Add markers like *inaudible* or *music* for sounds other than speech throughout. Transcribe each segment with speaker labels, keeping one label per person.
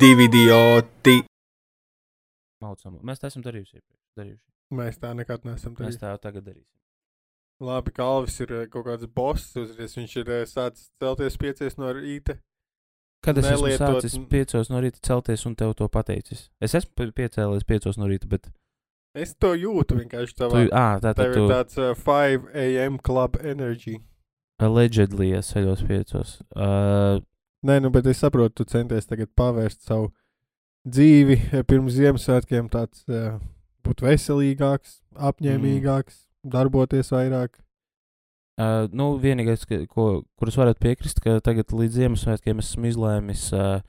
Speaker 1: divi idioti.
Speaker 2: Maucam. Mēs tā esam darījuši. iepriekš, darījuši.
Speaker 3: Mēs tā nekad neesam
Speaker 2: Mēs
Speaker 3: darījuši.
Speaker 2: tā jau tagad darīsim.
Speaker 3: Labi, ka Alvis ir eh, kaut kāds boss. Uzreiz viņš ir eh, sācis celties piecies no rīta.
Speaker 2: Kad es esmu
Speaker 3: Nelietot-
Speaker 2: sācis piecos no rīta celties un tev to pateicis? Es esmu pie- piecēlies piecos no rīta, bet.
Speaker 3: Es to jūtu vienkārši
Speaker 2: Tu,
Speaker 3: tavā.
Speaker 2: ah, tā tad
Speaker 3: Tev ir
Speaker 2: tu
Speaker 3: tāds uh, 5 a.m. club energy.
Speaker 2: allegedly es ceļos piecos. Uh,
Speaker 3: Nē, nu, bet es saprotu, tu centies tagad pavērst savu dzīvi eh, pirms Ziemassvētkiem, tāds uh, būt veselīgāks, apņēmīgāks,
Speaker 2: Mm.
Speaker 3: darboties vairāk.
Speaker 2: Uh, nu, vienīgais, ka, ko, kurus varētu piekrist, ka tagad līdz Ziemassvētkiem esmu izlēmis uh,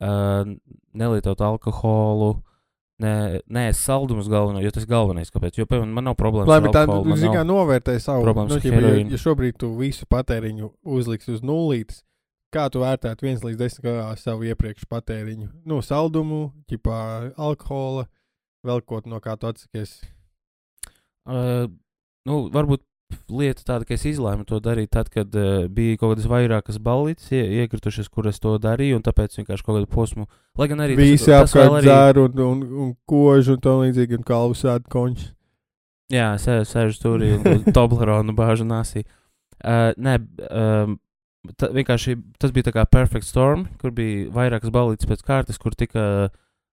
Speaker 2: uh, nelietot alkoholu, ne, nē, saldumus galveno, jo tas galvenais, kāpēc. Jo, piemēram, man nav problēmas
Speaker 3: Labi,
Speaker 2: ar
Speaker 3: tā
Speaker 2: alkoholu. man
Speaker 3: zināmā
Speaker 2: nav-
Speaker 3: novērtē savu
Speaker 2: problēmas
Speaker 3: nu, ja, ja šobrīd tu visu patēriņu uzliksi uz nulītes, kā tu vērtētu viens līdz desmit gadā savu iepriekš patēriņu? Nu, saldumu, ķipā, alkohola, vēl kaut no kā tu atsakies.
Speaker 2: Uh, nu, varbūt lieta tāda, ka es izlēmu to darīt tad, kad uh, bija kaut kādas vairākas balītas ie, iekritušas, kur es to darīju, un tāpēc vienkārši kaut kādu posmu. Lai gan arī
Speaker 3: Visi apkārt
Speaker 2: arī,
Speaker 3: dzēru un, un, un kožu un tā līdzīgi, un kalvu sēdu končus.
Speaker 2: Jā, sēž, sēž tur un *laughs* Tobleronu bāžu nāsī. Uh, nē, um, ta, vienkārši tas bija tā kā perfect storm, kur bija vairākas balītas pēc kārtas, kur tika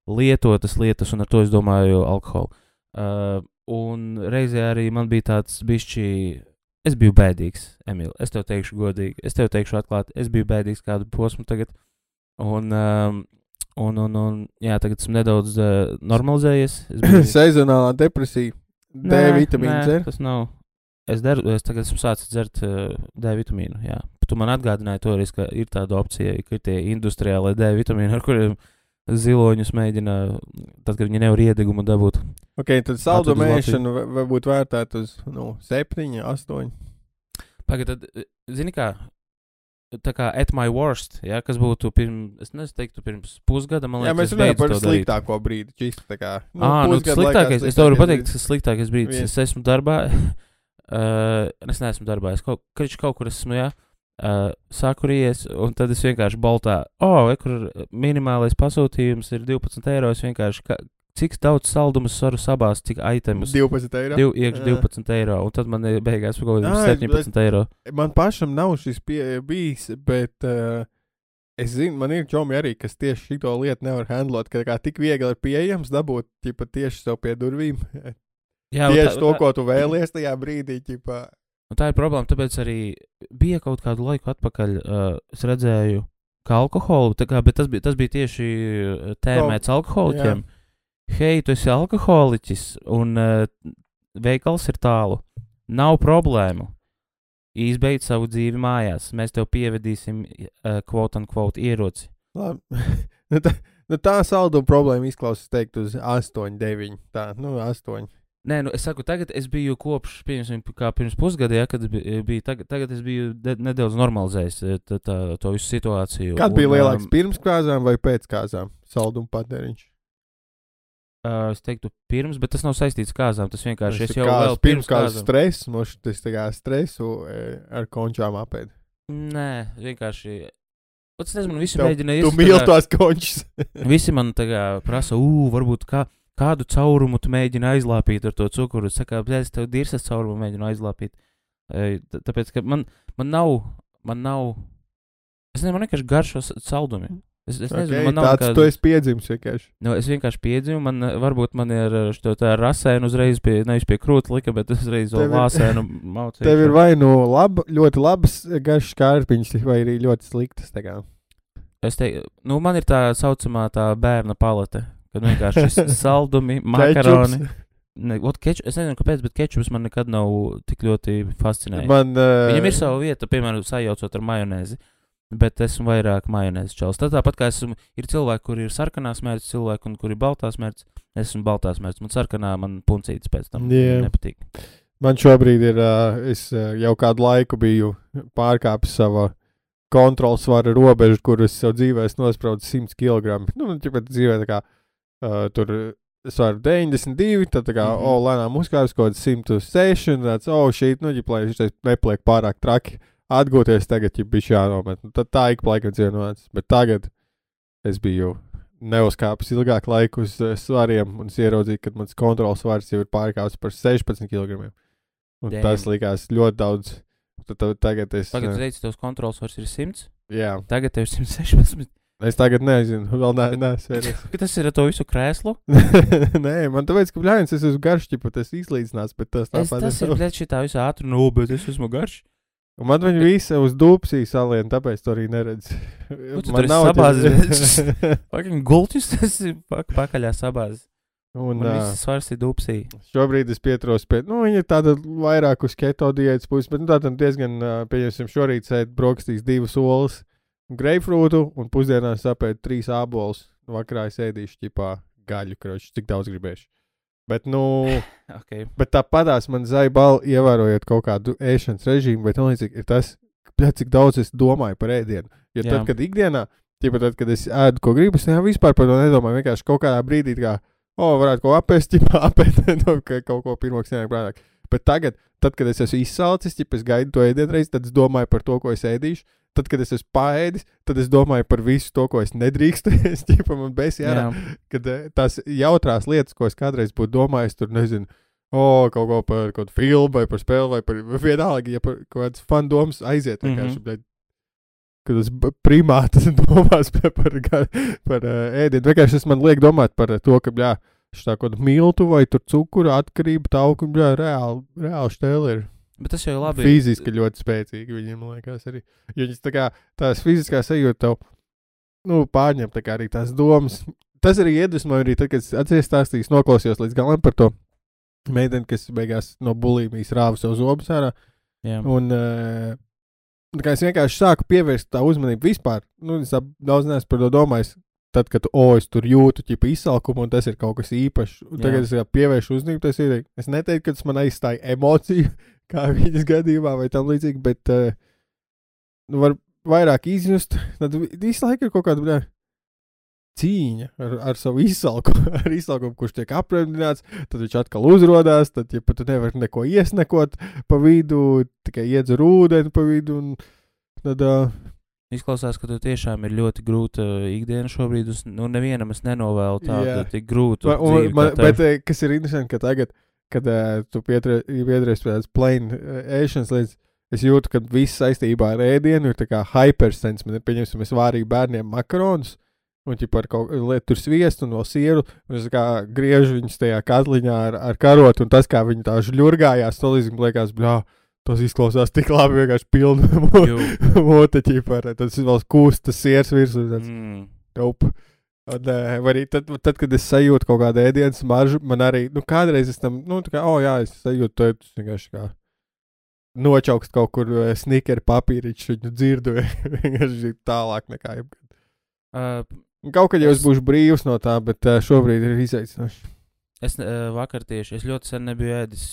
Speaker 2: lietotas lietas, un ar to es domāju alkoholu. Uh, un reizē arī man bija tāds bišķi, es biju bēdīgs, Emīl, es tev teikšu godīgi, es tev teikšu atklāti, es biju bēdīgs kādu posmu tagad, un, um, un, un, un jā, tagad esmu nedaudz uh, normalizējies. Es biju- *coughs*
Speaker 3: Sezonālā depresija, D vitamīna
Speaker 2: nē,
Speaker 3: dzer.
Speaker 2: Tas nav. Es, deru, es tagad esmu sācis dzert uh, D vitamīnu. Jā. Tu man atgādināji toreiz, ka ir tāda opcija, ka ir tie industriālie D vitamīni, ar kuriem ziloņus mēģina, tad, kad viņi nevar iedegumu dabūt.
Speaker 3: Ok, tad saldu
Speaker 2: Atved uz
Speaker 3: mēšanu va- varbūt vērtēt uz nu, 7, 8.
Speaker 2: Pagaid, tad, eh, zini kā, tā kā at my worst, ja, kas būtu pirms, es nezinu, pirms pusgada, man
Speaker 3: Jā,
Speaker 2: liekas,
Speaker 3: mēs
Speaker 2: es
Speaker 3: runājam par
Speaker 2: to darīt.
Speaker 3: sliktāko brīdi. Čist, tā kā,
Speaker 2: Nu, ah, nu,
Speaker 3: pusgadu laikā
Speaker 2: sliktākais, es tev varu
Speaker 3: sliktākais
Speaker 2: pateikt, tas sliktākais brīdis.
Speaker 3: Viens.
Speaker 2: Es esmu darbā, uh, es neesmu darbā, es kaut, kad kaut kur esmu, jā, uh, sakuries, un tad es vienkārši baltā, oh, e, kur minimālais pasūtījums ir 12 eiro, es vienkārši, ka, cik daudz saldumus varu sabāzt, cik itemus.
Speaker 3: 12 eiro.
Speaker 2: Div, iekš
Speaker 3: Jā.
Speaker 2: 12 eiro, un tad man ir beigās kaut
Speaker 3: Ā,
Speaker 2: 17 eiro.
Speaker 3: Man pašam nav šis pie, bijis, bet uh, es zinu, man ir čomi arī, kas tieši šito lietu nevar handlot, ka kā tik viegli ir pieejams dabūt ķipa, tieši sev pie durvīm.
Speaker 2: Jā,
Speaker 3: tieši
Speaker 2: tā-
Speaker 3: to, ko tu vēlies tajā brīdī. Ķipa,
Speaker 2: Un tā ir problēma, tāpēc arī bija kaut kādu laiku atpakaļ. Uh, es redzēju, ka alkoholu, tā kā, bet tas bija, tas bija tieši uh, tēmēts alkoholiķiem. Hei, tu esi alkoholiķis, un uh, veikals ir tālu. Nav problēmu. Izbeidz savu dzīvi mājās. Mēs tev pievedīsim, uh, quote, unquote, ieroci. *laughs*
Speaker 3: nu, tā, nu, tā salduma problēma izklausās teikt uz 8, 9. Tā, nu, 8.
Speaker 2: Nē, nu, es saku, tagad es biju kopš, pieņemsim, kā pirms pusgada, ja, kad bi- bija, tagad, tagad es biju de, nedaudz normalizējis eh, tā, tā, to visu situāciju.
Speaker 3: Kad bija
Speaker 2: un,
Speaker 3: lielāks
Speaker 2: um,
Speaker 3: pirms kāzām vai pēc kāzām? Salduma patēriņš.
Speaker 2: Uh, es teiktu, pirms, bet tas nav saistīts ar kāzām. Tas vienkārši es
Speaker 3: tā
Speaker 2: jau
Speaker 3: kā
Speaker 2: vēl
Speaker 3: pirms
Speaker 2: kāzām.
Speaker 3: stresu, mums tas tā kā stresu e, ar končām apēd.
Speaker 2: Nē, vienkārši. Pats nezinu, man visi
Speaker 3: Tev-
Speaker 2: mēģina
Speaker 3: Tu
Speaker 2: ies-
Speaker 3: mīli tās končas.
Speaker 2: Visi man tā kā prasa, uu, varbūt kā, kādu caurumu tu mēģini aizlāpīt ar to cukuru. Es saku, es tev dirsas caurumu mēģinu aizlāpīt. Tāpēc, ka man, man nav, man nav, es nezinu, man vienkārši garšo saldumi. Es, es nezinu,
Speaker 3: okay,
Speaker 2: man nav
Speaker 3: tāds
Speaker 2: nekāda-
Speaker 3: tu esi piedzimis vienkārši.
Speaker 2: Nu, es vienkārši piedzimu, man varbūt man ir šo tā rasēnu uzreiz pie, nevis pie krūta lika, bet uzreiz vēl lāsēnu maucēju.
Speaker 3: Tev ir *laughs* vai nu laba, ļoti labas garšas kārpiņas, vai arī ļoti sliktas. tā kā.
Speaker 2: Es teiktu, nu, man ir tā saucamā tā bērna palete, kad vienkārši *laughs* saldumi, makaroni. Ne, ot, keču, es nezinu, kāpēc, bet kečups man nekad nav tik ļoti fascinējis.
Speaker 3: Man, uh,
Speaker 2: Viņam ir sava vieta, piemēram, sajaucot ar majonēzi. Bet esmu vairāk majonēzes čels. Tad tāpat kā esmu, ir cilvēki, kuriem ir sarkanās mērķis, cilvēki, un kuri ir baltās mērķis. Es esmu baltās mērķis. Man sarkanā man puncītis pēc tam
Speaker 3: Jā.
Speaker 2: nepatīk.
Speaker 3: Man šobrīd ir, uh, es uh, jau kādu laiku biju pārkāpis savu kontrols svara robežu, kuras sev dzīvē esmu nospraudis 100 kg. Nu, tāpēc dzīvē tā kā uh, tur svaru 92, tad tā kā, mm. -hmm. o, lēnām uzkāpis kaut kāds 106, un tāds, o, šī, nu, ja plēš, šis nepliek pārāk traki. Atgūties tagad, ja bija jānomet. Nu, tad tā ik pa laikam nonāca. Bet tagad es biju neuzkāpis ilgāku laiku uz uh, svariem, un es ieraudzīju, ka mans kontrols svars jau ir pārkāpis par 16 kg. Un
Speaker 2: Damn.
Speaker 3: tas likās ļoti daudz. Tad, tad, tagad es.
Speaker 2: Tagad,
Speaker 3: uh,
Speaker 2: teicu, tavs kontrols vairs ir 100.
Speaker 3: jā,
Speaker 2: Tagad tev ir 116.
Speaker 3: Es tagad nezinu, *laughs* vēl ne, neesmu.
Speaker 2: Tas ir ar to visu krēslu. *laughs*
Speaker 3: Nē, man tāpēc, ka bļāvis, es esmu garš, ja pat es izlīdzinās, bet tas tāpat
Speaker 2: tas ir bļet šitā visā ātri, nu, bet es esmu garš.
Speaker 3: Un man viņa visa uz dūpsī salien, tāpēc to arī neredz.
Speaker 2: Nu, tur esi sabāzis, *laughs* Fucking gultis, tas ir pak- pakaļā sabāzis.
Speaker 3: Un
Speaker 2: Un viss svars ir dupsī.
Speaker 3: šobrīd es pieturos pie, nu, viņa ir tāda vairāk uz keto diētas puses, bet nu, tā tam diezgan, ā, pieņemsim, šorīt sēd brokastīs divas olas, greifrūtu un pusdienās sapēt trīs ābolus. Vakarā es ēdīšu ķipā gaļu, kroči, cik daudz gribēšu. Bet, nu, *laughs*
Speaker 2: Okay.
Speaker 3: Bet tāpatās man zaibal, ievērojot kaut kādu ēšanas režīmu, bet liekas, ir tas, bļa, cik daudz es domāju par ēdienu. Jo tad,
Speaker 2: Jā.
Speaker 3: kad ikdienā, tīpa tad, kad es ēdu, ko gribu, es jau vispār par to nedomāju. Vienkārši kaut kādā brīdī, kā, o, varētu ko apēst, *laughs* ķipā, apēt, no, ka kaut ko pirmo, kas ienāk prātā. Bet tagad, tad, kad es esmu izsalcis, ja es gaidu to ēdienu reizi, tad es domāju par to, ko es ēdīšu. Tad, kad es esmu paēdis, tad es domāju par visu to, ko es nedrīkstu. *laughs* es ķipa man besi ārā kad eh, tās jautrās lietas, ko es kādreiz būtu domājis, tur nezinu, o, kaut ko par kaut kādu filmu, vai par spēli, vai par *laughs* vienalga, ja par kaut kādas fandomas aiziet. vienkārši,
Speaker 2: Mhm.
Speaker 3: bet Kad tas b- primāts *laughs* domās par, par, par uh, ēdienu, vienkārši tas man liek domāt par to, ka, jā, šī tā kaut kāda miltu vai tur cukura atkarība, tauku, jā, reāli, reāli štēli ir.
Speaker 2: Bet tas jau ir labi.
Speaker 3: Fiziski ļoti spēcīgi viņiem liekas arī. Jo viņas tā kā tās fiziskās sajūta tev, nu, pārņem tā arī tās domas. Tas arī iedvesmoja arī tad, kad es atceros stāstījis, noklausījos līdz galam par to meiteni, kas beigās no bulīmijas rāva savu zobus ārā.
Speaker 2: Jā.
Speaker 3: Un, uh, es vienkārši sāku pievērst tā uzmanību vispār. Nu, es daudz neesmu par to domājis. Tad, kad o, es tur jūtu ķipa izsalkumu, un tas ir kaut kas īpašs. Tagad es pievēršu uzmanību, tas ir. Es neteiktu, ka tas man aizstāja emociju, kā viņas gadījumā, vai tam līdzīgi, bet uh, nu, var vairāk izjust. Tad vi- visu laiku ir kaut kāda bļā, cīņa ar, ar savu izsalkumu, *laughs* ar izsalkumu, kurš tiek aprēķināts. Tad viņš atkal uzrādās, tad ja pat tu nevari neko iesnekot pa vidu, tikai iedzer ūdeni pa vidu. Un, tad, uh,
Speaker 2: Izklausās, ka tev tiešām ir ļoti grūta uh, ikdiena šobrīd. Nu, nevienam es nenovēlu tādu tik grūtu.
Speaker 3: Ma- un,
Speaker 2: dzīvi
Speaker 3: man, bet, eh, kas ir interesanti, ka tagad, kad uh, tu pieturies pie tādas plain uh, ēšanas lietas, es jūtu, ka viss saistībā ar ēdienu ir tā kā hypersens. Man ir pieņemsim, es vārīju bērniem makaronus. Un jau par kaut kādu lietu tur sviestu un vēl sieru. Un es kā griežu viņus tajā katliņā ar, ar karotu. Un tas, kā viņi tā žļurgājās, to līdz man liekas, bļā, tas izklausās tik labi. Vienkārši pilnu *laughs*
Speaker 2: Jū.
Speaker 3: moteķi par tas vēl kūstas siers virsū. tāds
Speaker 2: Mm.
Speaker 3: Nope. Un, arī tad, tad, kad es sajūtu kaut kādu ēdienu smaržu, man arī, nu, kādreiz es tam, nu, tā kā, oh, jā, es sajūtu to tas vienkārši kā nočaukst kaut kur uh, snikeri papīriņš, viņu dzirdu *laughs* vienkārši tālāk nekā jebkad.
Speaker 2: Uh,
Speaker 3: Kaut kad jau es
Speaker 2: Es-
Speaker 3: būšu brīvs no tā, bet uh, šobrīd ir izaicinoši.
Speaker 2: es uh, vakar tieši, es ļoti sen nebiju ēdis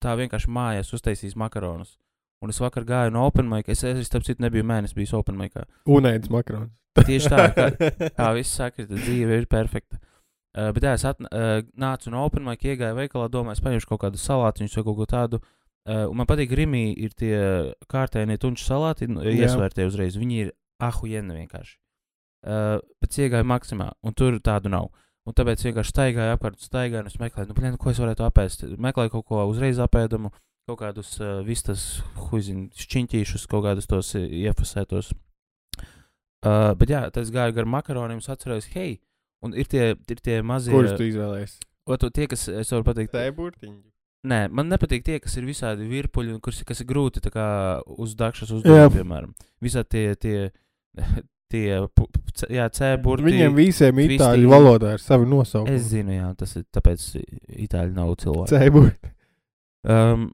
Speaker 2: tā vienkārši mājās uztaisījis makaronus. Un es vakar gāju no Open Mic. Es, es starp citu, nebiju mēnesis bijis Open Mic.
Speaker 3: Unēdis makrons. *laughs*
Speaker 2: Tieši tā, kā, kā *laughs* viss tad dzīve ir perfekta. Uh, bet jā, es atna, uh, nācu no Open Mic, iegāju veikalā, domāju, es paņemšu kaut kādu salātiņu vai kaut ko tādu. Uh, un man patīk, Rimī ir tie kārtējie tunču salāti, nu, iesvērtie uzreiz. Viņi ir ahujeni vienkārši. Uh, es iegāju maksimā, un tur tādu nav. Un tāpēc vienkārši staigāju apkārt, staigāju, un meklēju, nu, blien, ko es varētu apēst. Meklēju kaut ko uzreiz apēdamu, kaut kādus uh, vistas, huizin, šķiņķīšus, kaut kādus tos iefasētos. Uh, bet jā, tas gāja gar makaroniem, es atceros, hei, un ir tie, ir tie mazie.
Speaker 3: Kurus tu izvēlējies?
Speaker 2: Oto, tie, kas, es varu pateikt,
Speaker 3: Tā ir burtiņa.
Speaker 2: Nē, man nepatīk tie, kas ir visādi virpuļi, un kas, kas ir grūti tā kā uz uzdevumi, piemēram. Visādi tie, tie, *laughs* tie, c- jā, C burti.
Speaker 3: Viņiem visiem
Speaker 2: twistiņi.
Speaker 3: itāļu valodā ir savi nosaukumi.
Speaker 2: Es zinu, jā, tas ir tāpēc itāļi nav cilvēki.
Speaker 3: Cēburti.
Speaker 2: Um,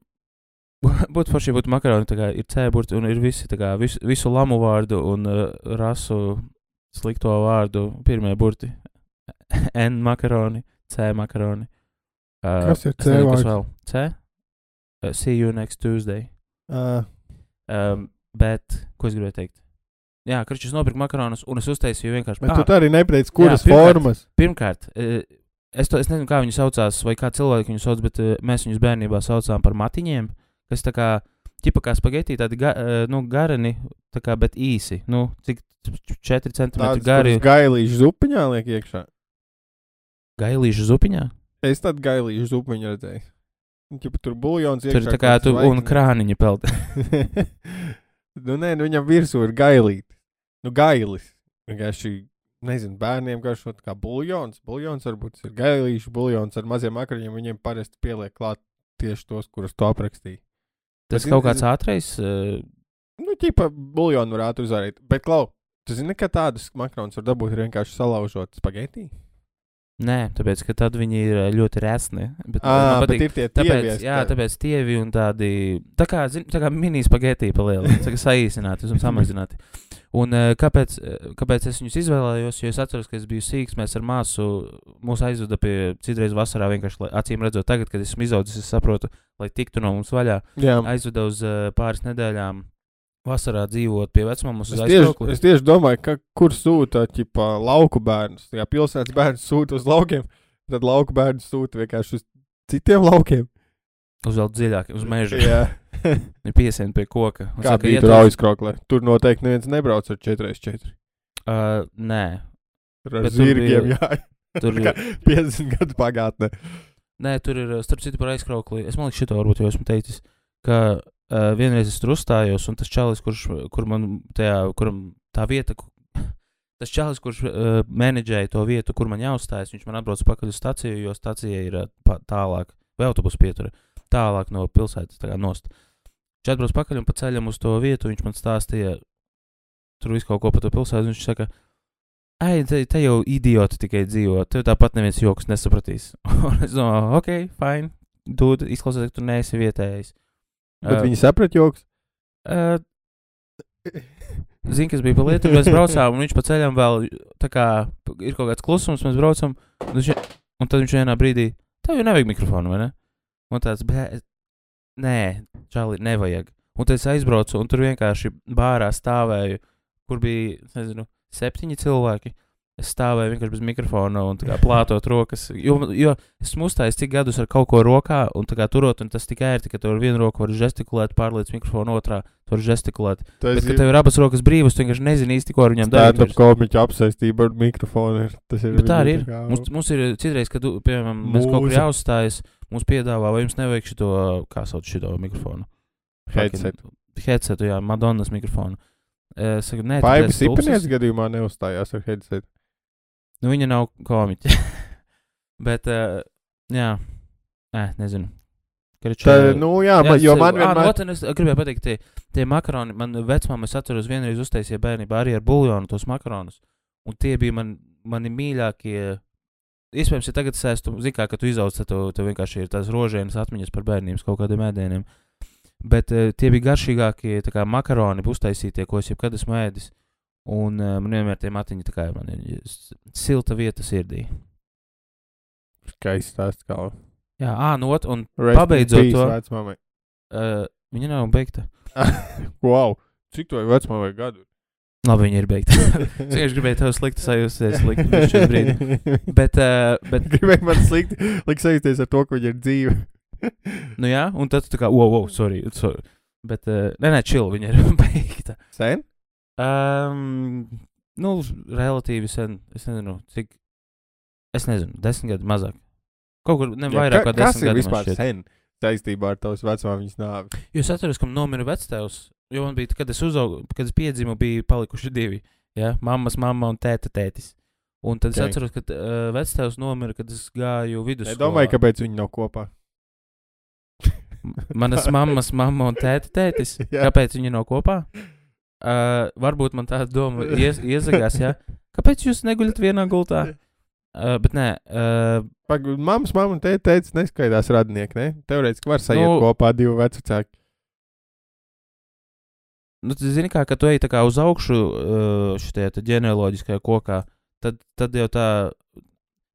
Speaker 2: būtu forši, ja būtu makaroni, tā kā ir cēburti un ir visi, tā kā visu, visu lamu vārdu un uh, rasu slikto vārdu pirmie burti. N makaroni, C makaroni. Uh,
Speaker 3: Kas ir C
Speaker 2: kas vēl? C? Uh, see you next Tuesday.
Speaker 3: Uh,
Speaker 2: Um, bet, ko es gribēju teikt? Jā, Kričs nopirka makaronus un es uztaisīju vienkārši.
Speaker 3: bet
Speaker 2: Ā,
Speaker 3: tu tā arī nepateici, kuras
Speaker 2: pirmkārt.
Speaker 3: formas.
Speaker 2: Pirmkārt, eh, es, to, es nezinu, kā viņi saucās, vai kā cilvēki viņus sauc, bet eh, mēs viņus bērnībā saucām par matiņiem, kas tā kā ķipa kā spagetī, tādi ga, uh, nu, gareni, tā kā, bet īsi. Nu, cik 4 cm
Speaker 3: Tāds
Speaker 2: gari.
Speaker 3: gailīšu zupiņā liek iekšā.
Speaker 2: Gailīšu zupiņā.
Speaker 3: Es tādu gailīšu zupiņu redzēju. Ķipa, tur buļļons
Speaker 2: Tur ir tā kā tu un krāniņa peld. *laughs*
Speaker 3: nu, nē, nu, viņam virsū ir gailīte. Nu, gailis. Vienkārši, nezinu, bērniem garšo kā buļļons. Buļļons varbūt ir gailīšu buļļons ar maziem akriņiem. Viņiem parasti pieliek klāt tieši tos, kurus tu aprakstīji.
Speaker 2: Tas kaut kāds ātrais. Uh,
Speaker 3: Nu, ķipa, buļļonu varētu uzvarēt. Bet, klau, tu zini, ka tādas makaronus var dabūt vienkārši salaužot spagetī?
Speaker 2: nē, tāpēc, ka tad viņi ir ā, ļoti resni. Bet, man
Speaker 3: bet ir tie
Speaker 2: Tāpēc,
Speaker 3: tievies,
Speaker 2: jā,
Speaker 3: tā-
Speaker 2: tāpēc tievi un tādi tā kā, zin, tā kā mini spagetī palielināti, saīsināti samazināti. Un uh, kāpēc, eh, kāpēc es viņus izvēlējos? Jo es atceros, ka es biju sīgs, mēs ar māsu mūs aizveda pie citreiz vasarā vienkārši, lai, acīm redzot, tagad, kad esmu izaudzis, es saprotu, lai tiktu no mums vaļā.
Speaker 3: Jā,
Speaker 2: Aizveda uz uh, pāris nedēļām vasarā dzīvot pie vecmāmas uz aizkraukli.
Speaker 3: es tieši domāju, ka, kur sūta ķipa, lauku bērnus. Jā, pilsētas bērns sūta uz laukiem, tad lauku bērns sūta vienkārši uz citiem laukiem.
Speaker 2: Uz vēl dziļāk, uz meža. *laughs* *laughs* Viņi piesien pie koka. Un
Speaker 3: kā
Speaker 2: saka,
Speaker 3: bija
Speaker 2: "Iet
Speaker 3: tur
Speaker 2: uz-"
Speaker 3: aizkroklē. Tur noteikti neviens nebrauc ar 4x4.
Speaker 2: Uh, nē,
Speaker 3: Tur ar
Speaker 2: Bet tur
Speaker 3: zirgiem,
Speaker 2: bija-
Speaker 3: jā.
Speaker 2: tur *laughs*
Speaker 3: Kā 50 gadu pagātnē.
Speaker 2: Nē, tur ir, starp citu, par aizkraukli. Es domāju, ka šito varbūt jau esmu teicis, ka uh, vienreiz es tur uzstājos, un tas čalis, kurš, kur man tajā, kuram tā vieta, ku- *laughs* tas čalis, kurš uh, menedžēja to vietu, kur man jāuzstājas, viņš man atbrauc pakaļ uz staciju, jo stacija ir uh, pa- tālāk, vai autobusu pietura, tālāk no pilsētas, tā kā nost. Viņš atbrauc pakaļ un pa ceļam uz to vietu, viņš man stāstīja tur visu kaut ko par to pilsētu, viņš saka, Ai, te, te jau idioti tikai dzīvo. Tev tāpat neviens joks nesapratīs. *laughs* Un es domāju, ok, fine. Dūd, izklausās, ka tu neesi vietējais.
Speaker 3: Bet
Speaker 2: Uh,
Speaker 3: viņi saprat joks.
Speaker 2: Uh, Zini, kas bija pa lietu, mēs braucām, un viņš pa ceļam vēl, tā kā ir kaut kāds klusums, mēs braucam, un, viņš, un tad viņš vienā brīdī, tev jau nevajag mikrofonu, vai ne? Un tāds, bē, nē, čāli, nevajag. Un tad es aizbraucu, un tur vienkārši bārā stāvēju, kur bija, nezinu, septiņi cilvēki. Es stāvēju vienkārši bez mikrofona un tā kā plātot rokas. Jo, jo esmu uzstājis cik gadus ar kaut ko rokā, un tā kā turot, un tas tikai ir, ka tu ar vienu roku vari žestikulēt, pārliec mikrofonu otrā, tu vari žestikulēt.
Speaker 3: Tas
Speaker 2: Bet, kad tev ir abas rokas brīvas, tu vienkārši nezini īsti, ko ar viņām darīt.
Speaker 3: Tāda komiķa apsaistība ar mikrofonu ir. Tas ir
Speaker 2: Bet tā arī ir.
Speaker 3: kā-
Speaker 2: Mums, mums ir citreiz, kad, tu, piemēram, mēs kaut kur jāuzstājas, mums piedāvā, vai jums nevajag šito, kā sauc šito mikrofonu?
Speaker 3: Headset.
Speaker 2: Headsetu, jā, Madonnas mikrofonu. Es saku, nē,
Speaker 3: Paibas
Speaker 2: tāpēc
Speaker 3: Ipanietes
Speaker 2: tulsis-
Speaker 3: gadījumā neuzstājās ar headset.
Speaker 2: Nu, viņa nav komiķa. *laughs* Bet, uh, jā, nē, nezinu. Kriču,
Speaker 3: Tā, nu, jā, man, jo man
Speaker 2: vienmēr...
Speaker 3: vienmēr.
Speaker 2: Ah, es gribēju pateikt, tie, tie makaroni, man vecmāma, es atceros, vienreiz uztaisīja bērnībā arī ar buļļonu tos makaronus. Un tie bija man, mani mīļākie. Iespējams, ja tagad es esmu, zinu, kā, ka tu izaugs, tad tev, tev vienkārši ir tās rožēnas atmiņas par bērniem, kaut kādiem ēdieniem. Bet uh, tie bija garšīgākie tā kā makaroni, uztaisītie, ko es jebkad esmu ēdis. Un uh, man vienmēr tie matiņi tā kā man ir silta vieta sirdī.
Speaker 3: Skaists tās kā.
Speaker 2: Jā, ā, nu, ot, un
Speaker 3: Rest
Speaker 2: Pabeidzot
Speaker 3: peace
Speaker 2: to-
Speaker 3: Vecmāmai.
Speaker 2: uh, viņa nav beigta. *laughs*
Speaker 3: wow! Cik to ir vecmāmai gadu?
Speaker 2: Labi, viņa ir beigta. *laughs* es vienkārši gribēju tev slikti sajusties, slikti šajā *laughs* brīdī. Bet, uh, bet
Speaker 3: Gribēju man slikti likt sajusties ar to, ka viņa ir dzīva.
Speaker 2: nu jā, un tad tu tā kā, wow, wow, sorry. sorry. Bet, uh, nē, nē, chill, viņa ir beigta.
Speaker 3: Sen?
Speaker 2: Um, nu, relatīvi sen, es nezinu, cik. Es nezinu, desmit gadi mazāk. Kaut kur ne vairāk kā desmit
Speaker 3: ir
Speaker 2: gadi. man
Speaker 3: vispār sen saistībā ar tavas vecmāmiņas nāvi?
Speaker 2: Jo es atceros, ka nomira vectēvs. Jo man bija, kad es uzaugu, kad es piedzimu, bija palikuši divi. Ja? Mammas, mamma un tēta tētis. Un tad es
Speaker 3: Ok.
Speaker 2: atceros, ka uh, vectēvs nomira, kad es gāju
Speaker 3: Es
Speaker 2: vidusskolā.
Speaker 3: domāju, kāpēc viņi nav kopā.
Speaker 2: Manas mammas, mamma un tēta tētis. *laughs* Kāpēc viņi nav kopā? Uh, varbūt man tāda doma ies, iezagās, ja? Kāpēc jūs neguļat vienā gultā? Uh, bet nē, uh,
Speaker 3: mammas, mamma un tēta teica, neskaidās radinieki, ne? Teorētiski var sajiet
Speaker 2: Nu-
Speaker 3: kopā divi vecāki.
Speaker 2: nu, tu zini, kā, kad tu ej tā kā uz augšu uh, šajā ģenealoģiskajā kokā, tad, tad jau tā,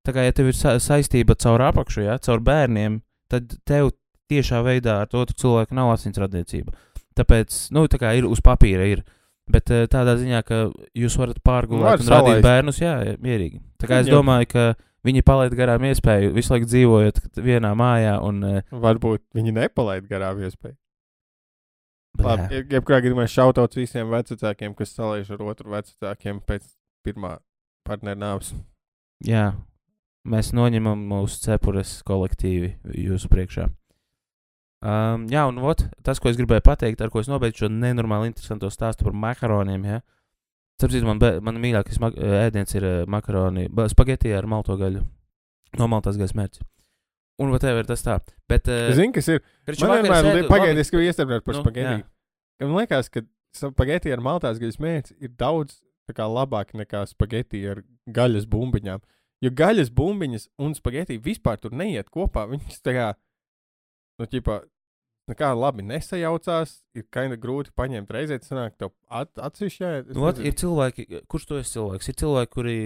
Speaker 2: tā kā ja tev ir sa saistība caur apakšu, ja, caur bērniem, tad tev tiešā veidā ar to cilvēku nav asins radniecība. Tāpēc, nu, tā kā ir uz papīra, ir. Bet uh, tādā ziņā, ka jūs varat
Speaker 3: Var
Speaker 2: pārgulēt un radīt bērnus, jā, mierīgi. Tā kā es domāju, ka viņi palaid garām iespēju visu laiku dzīvojot vienā mājā un uh,
Speaker 3: Varbūt viņi nepalaid garām iespēju. Labi, jebkurā gadījumā šautauts visiem vecākiem, kas salīdz ar otru vecākiem pēc pirmā partneru nāves.
Speaker 2: Jā, mēs noņemam mūsu cepures kolektīvi jūsu priekšā. Um, jā, un ot, tas, ko es gribēju pateikt, ar ko es nobeidzu šo nenormāli interesanto stāstu par makaroniem. Ja? Starp citu, man, man mīļākais mak ēdiens ir uh, makaroni, spagetī ar malto gaļu. No maltās gaļas mērķis. Un whatever tas tā. Bet, uh,
Speaker 3: Zini, kas ir? Man vienmēr
Speaker 2: sēdu-
Speaker 3: li- pagaidi, es gribu iestrādāt par
Speaker 2: Nu,
Speaker 3: spagetī.
Speaker 2: jā.
Speaker 3: Man liekas, ka spagetī ar maltās gaļas mērķi ir daudz labāk nekā spagetī ar gaļas bumbiņām. Jo gaļas bumbiņas un spagetī vispār tur neiet kopā. Viņas tā kā, nu, ķipā, nekā labi nesajaucās. Ir of grūti paņemt reizē, tas sanāk, tev at, atsevišķi
Speaker 2: Nu,
Speaker 3: nezinu.
Speaker 2: ir cilvēki, kurš tu esi cilvēks? Ir cilvēki, kuri,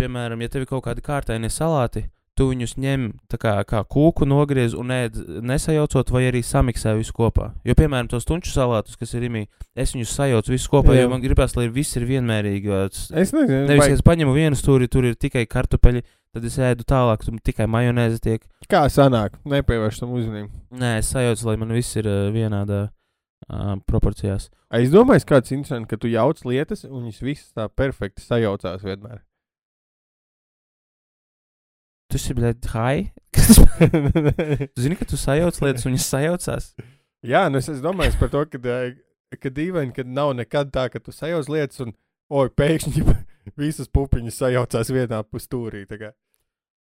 Speaker 2: piemēram, ja tev ir kaut kādi kārtaini salāti, tu viņus ņem kā, kā kūku nogriez un ēd nesajaucot, vai arī samiksē visu kopā. Jo, piemēram, tos tunču salātus, kas ir imī, es viņus sajaucu visus kopā,
Speaker 3: Jā.
Speaker 2: jo man gribās, lai viss ir vienmērīgi.
Speaker 3: Es nezinu,
Speaker 2: Nevis,
Speaker 3: vai,
Speaker 2: es paņemu vienu stūri, tur ir tikai kartupeļi, tad es ēdu tālāk, tur tikai majonēze tiek.
Speaker 3: kā sanāk, nepievērš tam uzmanību.
Speaker 2: Nē, es sajaucu, lai man viss ir uh, vienādā uh, proporcijās.
Speaker 3: Es domāju, kāds interesants, ka tu jauc lietas, un viņas visas tā perfekti sajaucās vienmēr.
Speaker 2: Tu esi, blēd, hai? *laughs* *laughs* tu zini, ka tu sajauc lietas, un viņas sajaucās?
Speaker 3: Jā, nu es, es domāju par to, ka, ka dīvaini, ka nav nekad tā, ka tu sajauc lietas, un oi, pēkšņi visas pupiņas sajaucās vienā pustūrī. tā.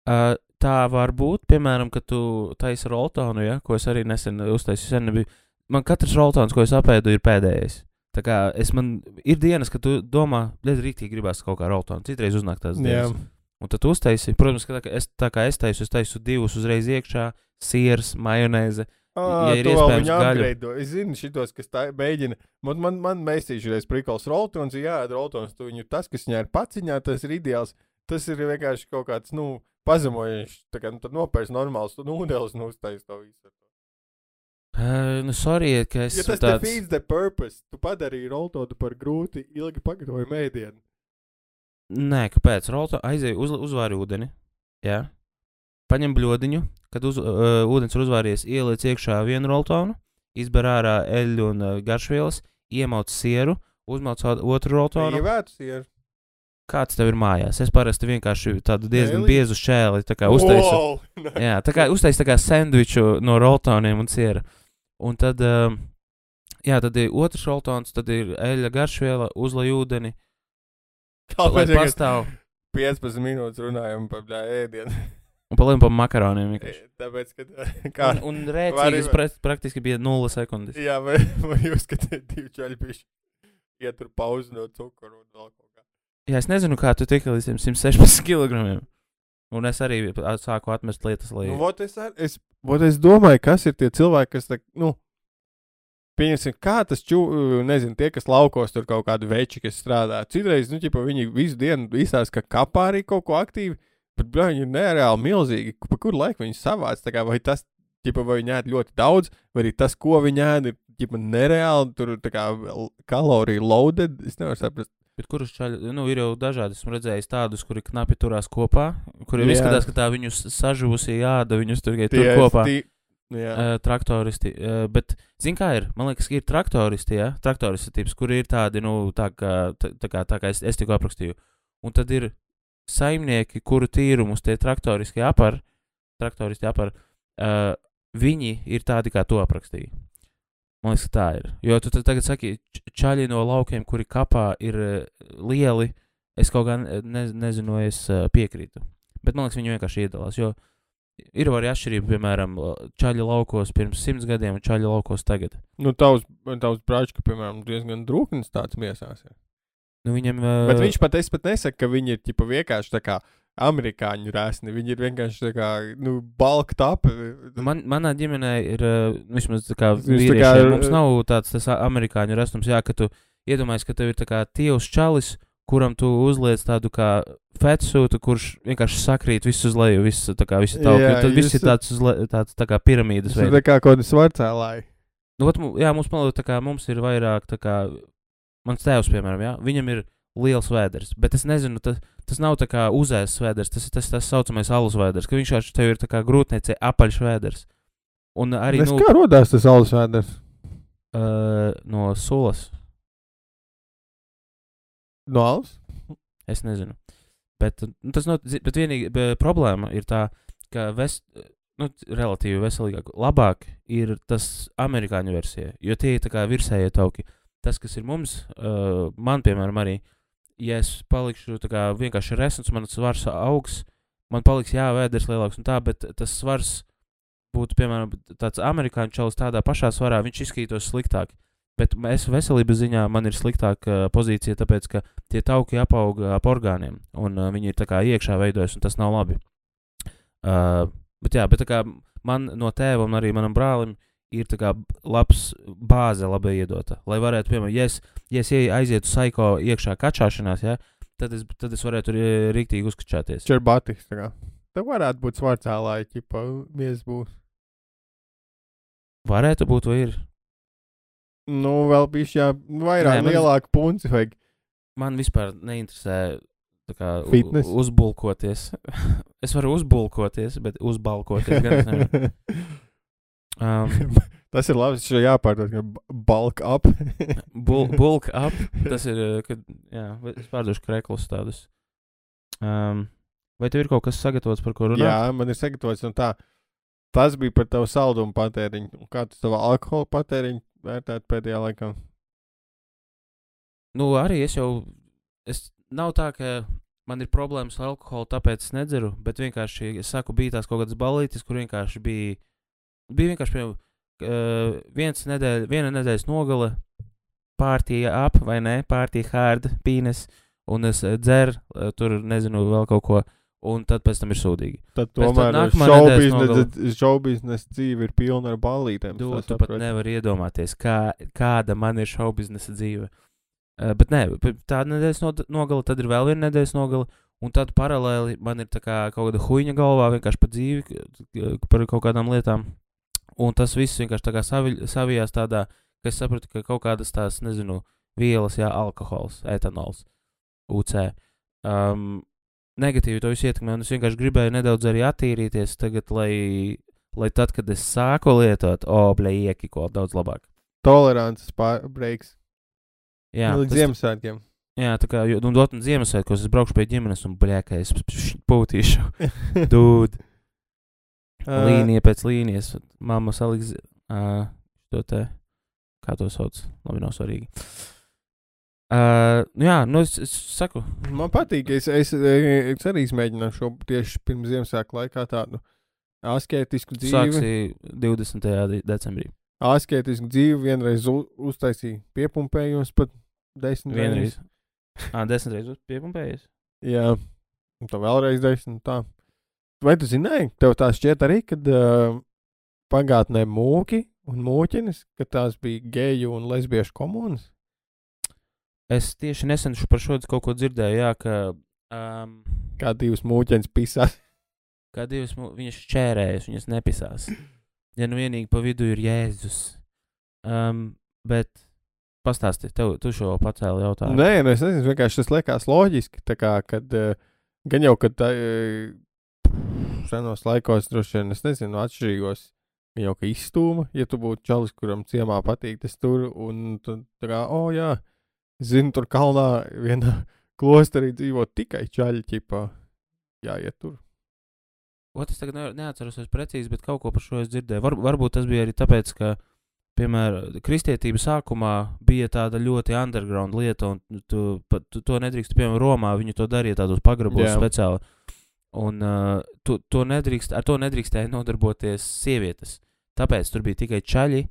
Speaker 2: Uh, tā var būt, piemēram, kad tu taisi roltonu, ja, ko es arī nesen uztaisīju. Sen nebiju. Man katrs roltons, ko es apēdu, ir pēdējais. Tā kā es man ir dienas, kad tu domā, ļoti rīktīgi gribās kaut kā roltonu. Citreiz uznāk tās dienas. Un tad uztaisi, protams, ka tā kā es, tā kā es taisu, es taisu divus uzreiz iekšā, siers, majonēze.
Speaker 3: Ah,
Speaker 2: Ja ir iespējams gaļu.
Speaker 3: upgrade. Es zinu, šitos, kas tā mēģina. Man, man, man mēstīšu reiz prikals roltons, jā, roltons, tu viņu tas, kas viņā ir paciņā, tas ir ideāls. Tas ir vienkārši kaut kāds, nu, pazemojošs. Tā kā nu, nopērts normāls nūdeles un uztais to visu.
Speaker 2: Uh, nu, sorry, ka es
Speaker 3: Ja tas
Speaker 2: tāds.
Speaker 3: defeats the purpose, tu padarīji roltonu par grūti ilgi pagatavojumu ēdienu.
Speaker 2: Nē, kāpēc? Rolto aizēja uz, uzvāri ūdeni. Jā. Paņem bļodiņu, kad uz, uh, ūdens ir uzvāries, ieliec iekšā vienu roltonu, izber ārā eļļu un uh, garšvielas, iemauc sieru, uzmauc otru roltonu.
Speaker 3: Ievētus ir.
Speaker 2: Kāds tev ir mājās? Es parasti vienkārši tādu diezgan
Speaker 3: Ēli?
Speaker 2: biezu šēli uztaisu.
Speaker 3: Wow! *laughs*
Speaker 2: Jā, tā kā uztaisīt tā kā sandviču no roltoniem un siera. Un tad, um, jā, tad ir otrs roltons, tad ir eļļa garšviela, uzlai ūdeni,
Speaker 3: Kāpēc
Speaker 2: pastāv.
Speaker 3: 15 minūtes runājam par ēdienu?
Speaker 2: Un paliem pa makaroniem. vienkārši.
Speaker 3: Tāpēc, ka *laughs* kā.
Speaker 2: Un, un rēcīgas
Speaker 3: Vari-
Speaker 2: pra, praktiski bija 0 sekundes.
Speaker 3: Jā, vai, *laughs* vai jūs skatāt divu čaļu bišķi? Iet tur pauzi no cukuru un vēl kaut kā.
Speaker 2: Jā, es nezinu, kā tu tiki līdz tiem 116 *laughs* kg. Un es arī a- sāku atmest lietas, lai.
Speaker 3: Nu, vot es, ar, es, vot es domāju, kas ir tie cilvēki, kas, tā, nu, pieņemsim, kā tas čū, nezinu, tie, kas laukos tur kaut kādi veči, kas strādā. Citreiz, nu, ķipa, viņi visu dienu izsās, ka kapā arī kaut ko aktīvi, bet, viņi ir nereāli milzīgi. Pa kur laiku viņi savāc, kā, vai tas, ķipa, vai viņi ēd ļoti daudz, vai arī tas, ko viņi ēd, ir, ķipa, nereāli, tur, kā, kaloriju loaded, es nevaru saprast.
Speaker 2: Bet kurus čaļi, nu, ir jau dažādi. Esmu redzējis tādus, kuri knapi turās kopā, kuriem izskatās, ka tā viņu s- sažuvusī jāda, viņus tur tikai tur kopā.
Speaker 3: Tie, jā,
Speaker 2: Uh, traktoristi, uh, bet, zini, kā ir? Man liekas, ka ir traktoristi, ja? traktoristi tips, kuri ir tādi, nu, tā kā, tā, tā kā, tā kā es, es tikko aprakstīju. Un tad ir saimnieki, kuru tīrumus tie traktoriski apar, traktoristi apar, uh, viņi ir tādi, kā to aprakstīja. Man liekas, ka tā ir. Jo tu tagad saki, čaļi no laukiem, kuri kapā ir uh, lieli, es kaut kā ne, ne, nezinu, es uh, piekrītu. Bet man liekas, viņi vienkārši iedalās. Jo ir arī atšķirība, piemēram, čaļi laukos pirms simts gadiem un čaļi laukos tagad.
Speaker 3: nu, tavs, tavs brāčka, piemēram, diezgan drūknis tāds miesās. Ir.
Speaker 2: Nu, viņam, uh,
Speaker 3: Bet viņš pat, es pat nesaku, ka viņi ir ķipa, vienkārši tā kā amerikāņu rēsni. Viņi ir vienkārši tā kā, nu, balka tapi.
Speaker 2: Man, manā ģimenē ir uh, vismaz tā kā
Speaker 3: Viņš tā kā-
Speaker 2: Mums nav tāds tas amerikāņu restums, jā, ka tu iedomājies, ka tev ir tā kā tievs čalis, kuram tu uzliec tādu kā fetsūtu, kurš vienkārši sakrīt visu uz leju, visu tā kā visu un Tad viss
Speaker 3: jūs-
Speaker 2: ir tāds, le, tāds tā kā piramīdas veids.
Speaker 3: tā kā kaut kāds svarcēlājs.
Speaker 2: Nu, ot, jā, mums, man liekas, tā kā mums ir vairāk, tā kā mans tēvs, piemēram, jā, viņam ir liels vēders, bet es nezinu, tas, tas nav tā kā uzēs vēders, tas ir tas, tas saucamais alus vēders, ka viņš jau tev ir tā kā grūtniecei apaļš vēders. Un arī,
Speaker 3: Es
Speaker 2: nu,
Speaker 3: kā rodās tas alus vēders?
Speaker 2: Uh, no sulas.
Speaker 3: No alus?
Speaker 2: Es nezinu. Bet, nu, tas zi- bet vienīgi be, problēma ir tā, ka ves, nu, relatīvi veselīgāk, labāk ir tas amerikāņu versija, jo tie ir tā kā virsējie tauki. Tas, kas ir mums, uh, man, piemēram, arī, ja es palikšu kā vienkārši resns, man svars augs, man paliks jā, vēders lielāks un tā, bet tas svars būtu, piemēram, tāds amerikāņu čalis tādā pašā svarā, viņš izskatītos sliktāk. Bet es veselības ziņā man ir sliktāka uh, pozīcija, tāpēc ka tie tauki apauga ap orgāniem, un uh, viņi ir tā kā iekšā veidojas, un tas nav labi. Uh, bet jā, bet tā kā man no tēva un arī manam brālim ir tā kā labs bāze, labi iedota. Lai varētu, piemēram, ja es, ja es ie- aizietu saiko iekšā kačāšanās, ja, tad, es, tad es varētu ri- rīktīgi uzkačāties.
Speaker 3: Čerbatiks. tā kā. Tev varētu būt svarcēlāji, ķipa, mies būs.
Speaker 2: Varētu būt, vai ir.
Speaker 3: Nu, vēl bija jā, vairāk,
Speaker 2: Nē, man-
Speaker 3: lielāku punci vajag.
Speaker 2: Man vispār neinteresē tā kā
Speaker 3: Fitness?
Speaker 2: uzbulkoties. *laughs* es varu uzbulkoties, bet uzbalkoties gan. *laughs* Um, *laughs*
Speaker 3: Tas ir labi, šo jāpārdod, ka bulk up. *laughs*
Speaker 2: Bul, *laughs* bulk up. Tas ir, uh, kad jā, es pārdošu kreklus tādus. Um, vai tev ir kaut kas sagatavots, par ko runāt?
Speaker 3: Jā, man ir sagatavots tā. Tas bija par tavu saldumu patēriņu. Kā tu savu alkohola patēriņu vērtētu pēdējā laikā?
Speaker 2: Nu, arī es jau. Es, nav tā, ka man ir problēmas ar alkoholu, tāpēc es nedzeru. Bet vienkārši, es saku, bija tās kaut kādas balītes, kur vienkārši bija. Bija vienkārši, piemēram, viens nedēļa, viena nedēļas nogale, pārtīja ap, vai ne, pārtīja hard, pīnes, un es dzeru, tur nezinu, vēl kaut ko, un tad pēc tam ir sūdīgi.
Speaker 3: Tad tomēr šobiznesa dzīve ir pilna ar ballītēm.
Speaker 2: Tu, tu pat nevari iedomāties, kā, kāda man ir šau biznesa dzīve. Uh, bet nē, tāda nedēļas nogale, tad ir vēl viena nedēļas nogale, un tad paralēli man ir tā kā kaut kāda huīņa galvā vienkārši par dzīvi, par kaut kādām lietām. Un tas viss vienkārši tā kā savi, savijās tādā, ka es sapratu, ka kaut kādas tās, nezinu, vielas, jā, alkohols, etanols, UC. Um, negatīvi to visu ietekmē, un es vienkārši gribēju nedaudz arī attīrīties tagad, lai, lai tad, kad es sāku lietot, o, blējieki, ko daudz labāk.
Speaker 3: Tolerances pārbreiks.
Speaker 2: Jā,
Speaker 3: Līdz
Speaker 2: tas-
Speaker 3: Ziemassvētkiem.
Speaker 2: jā, tā kā, jo, nu, dot man Ziemassvētkos, es braukšu pie ģimenes un, blēkā, es pūtīšu. *laughs* Dūd, līnija pēc līnijas, mamma saliks uh, to te, kā to sauc, labi, nav svarīgi. Uh, nu jā, nu es, es saku,
Speaker 3: Man patīk, es, es, es arī izmēģināju šo tieši pirms Ziemassvētku laikā tādu asketisku dzīvi.
Speaker 2: sāksi 20. de- decembrī.
Speaker 3: Asketisku dzīvi vienreiz uztaisīju piepumpējumus pat desmit
Speaker 2: Vienreiz.
Speaker 3: reizes.
Speaker 2: Ah, desmit reizes piepumpējies.
Speaker 3: Jā, un tā vēlreiz desmit. Tā. Vai tu zināji, tev tā šķiet arī, kad uh, pagātnē mūki un mūķinis, ka tās bija geju un lesbiešu komunas?
Speaker 2: Es tieši nesen par šo kaut ko dzirdēju, jā, ka um,
Speaker 3: Kā divas mūķenes pisās. *laughs*
Speaker 2: kā divas mu- viņas šķērējas, viņas nepisās. Ja nu vienīgi pa vidu ir Jēzus. Um, bet pastāsti, tev tu šo pacēli jautājumu.
Speaker 3: Nē, nu es nezinu, vienkārši tas liekas loģiski. Kā, kad, uh, gan jau, kad uh, senos laikos droši vien, es nezinu, atšķirīgos. Jau ka izstūma, ja tu būtu čalis, kuram ciemā patīk tas tur, un tu tā kā, oh, jā, zinu, tur kalnā vienā *laughs* klosterī dzīvo tikai čaļi, ķipā. Jā, iet tur.
Speaker 2: Ot, es tagad ne- neatceros precīzi, bet kaut ko par šo es dzirdēju. Var, varbūt tas bija arī tāpēc, ka, piemēram, kristietība sākumā bija tāda ļoti underground lieta, un tu, pat- tu to nedrīkst, piemēram, Romā viņi to darīja tādos pagrabos
Speaker 3: Jā.
Speaker 2: speciāli. Un uh, tu, to nedrīkst, ar to nedrīkstēja nodarboties sievietes. Tāpēc tur bija tikai čaļi,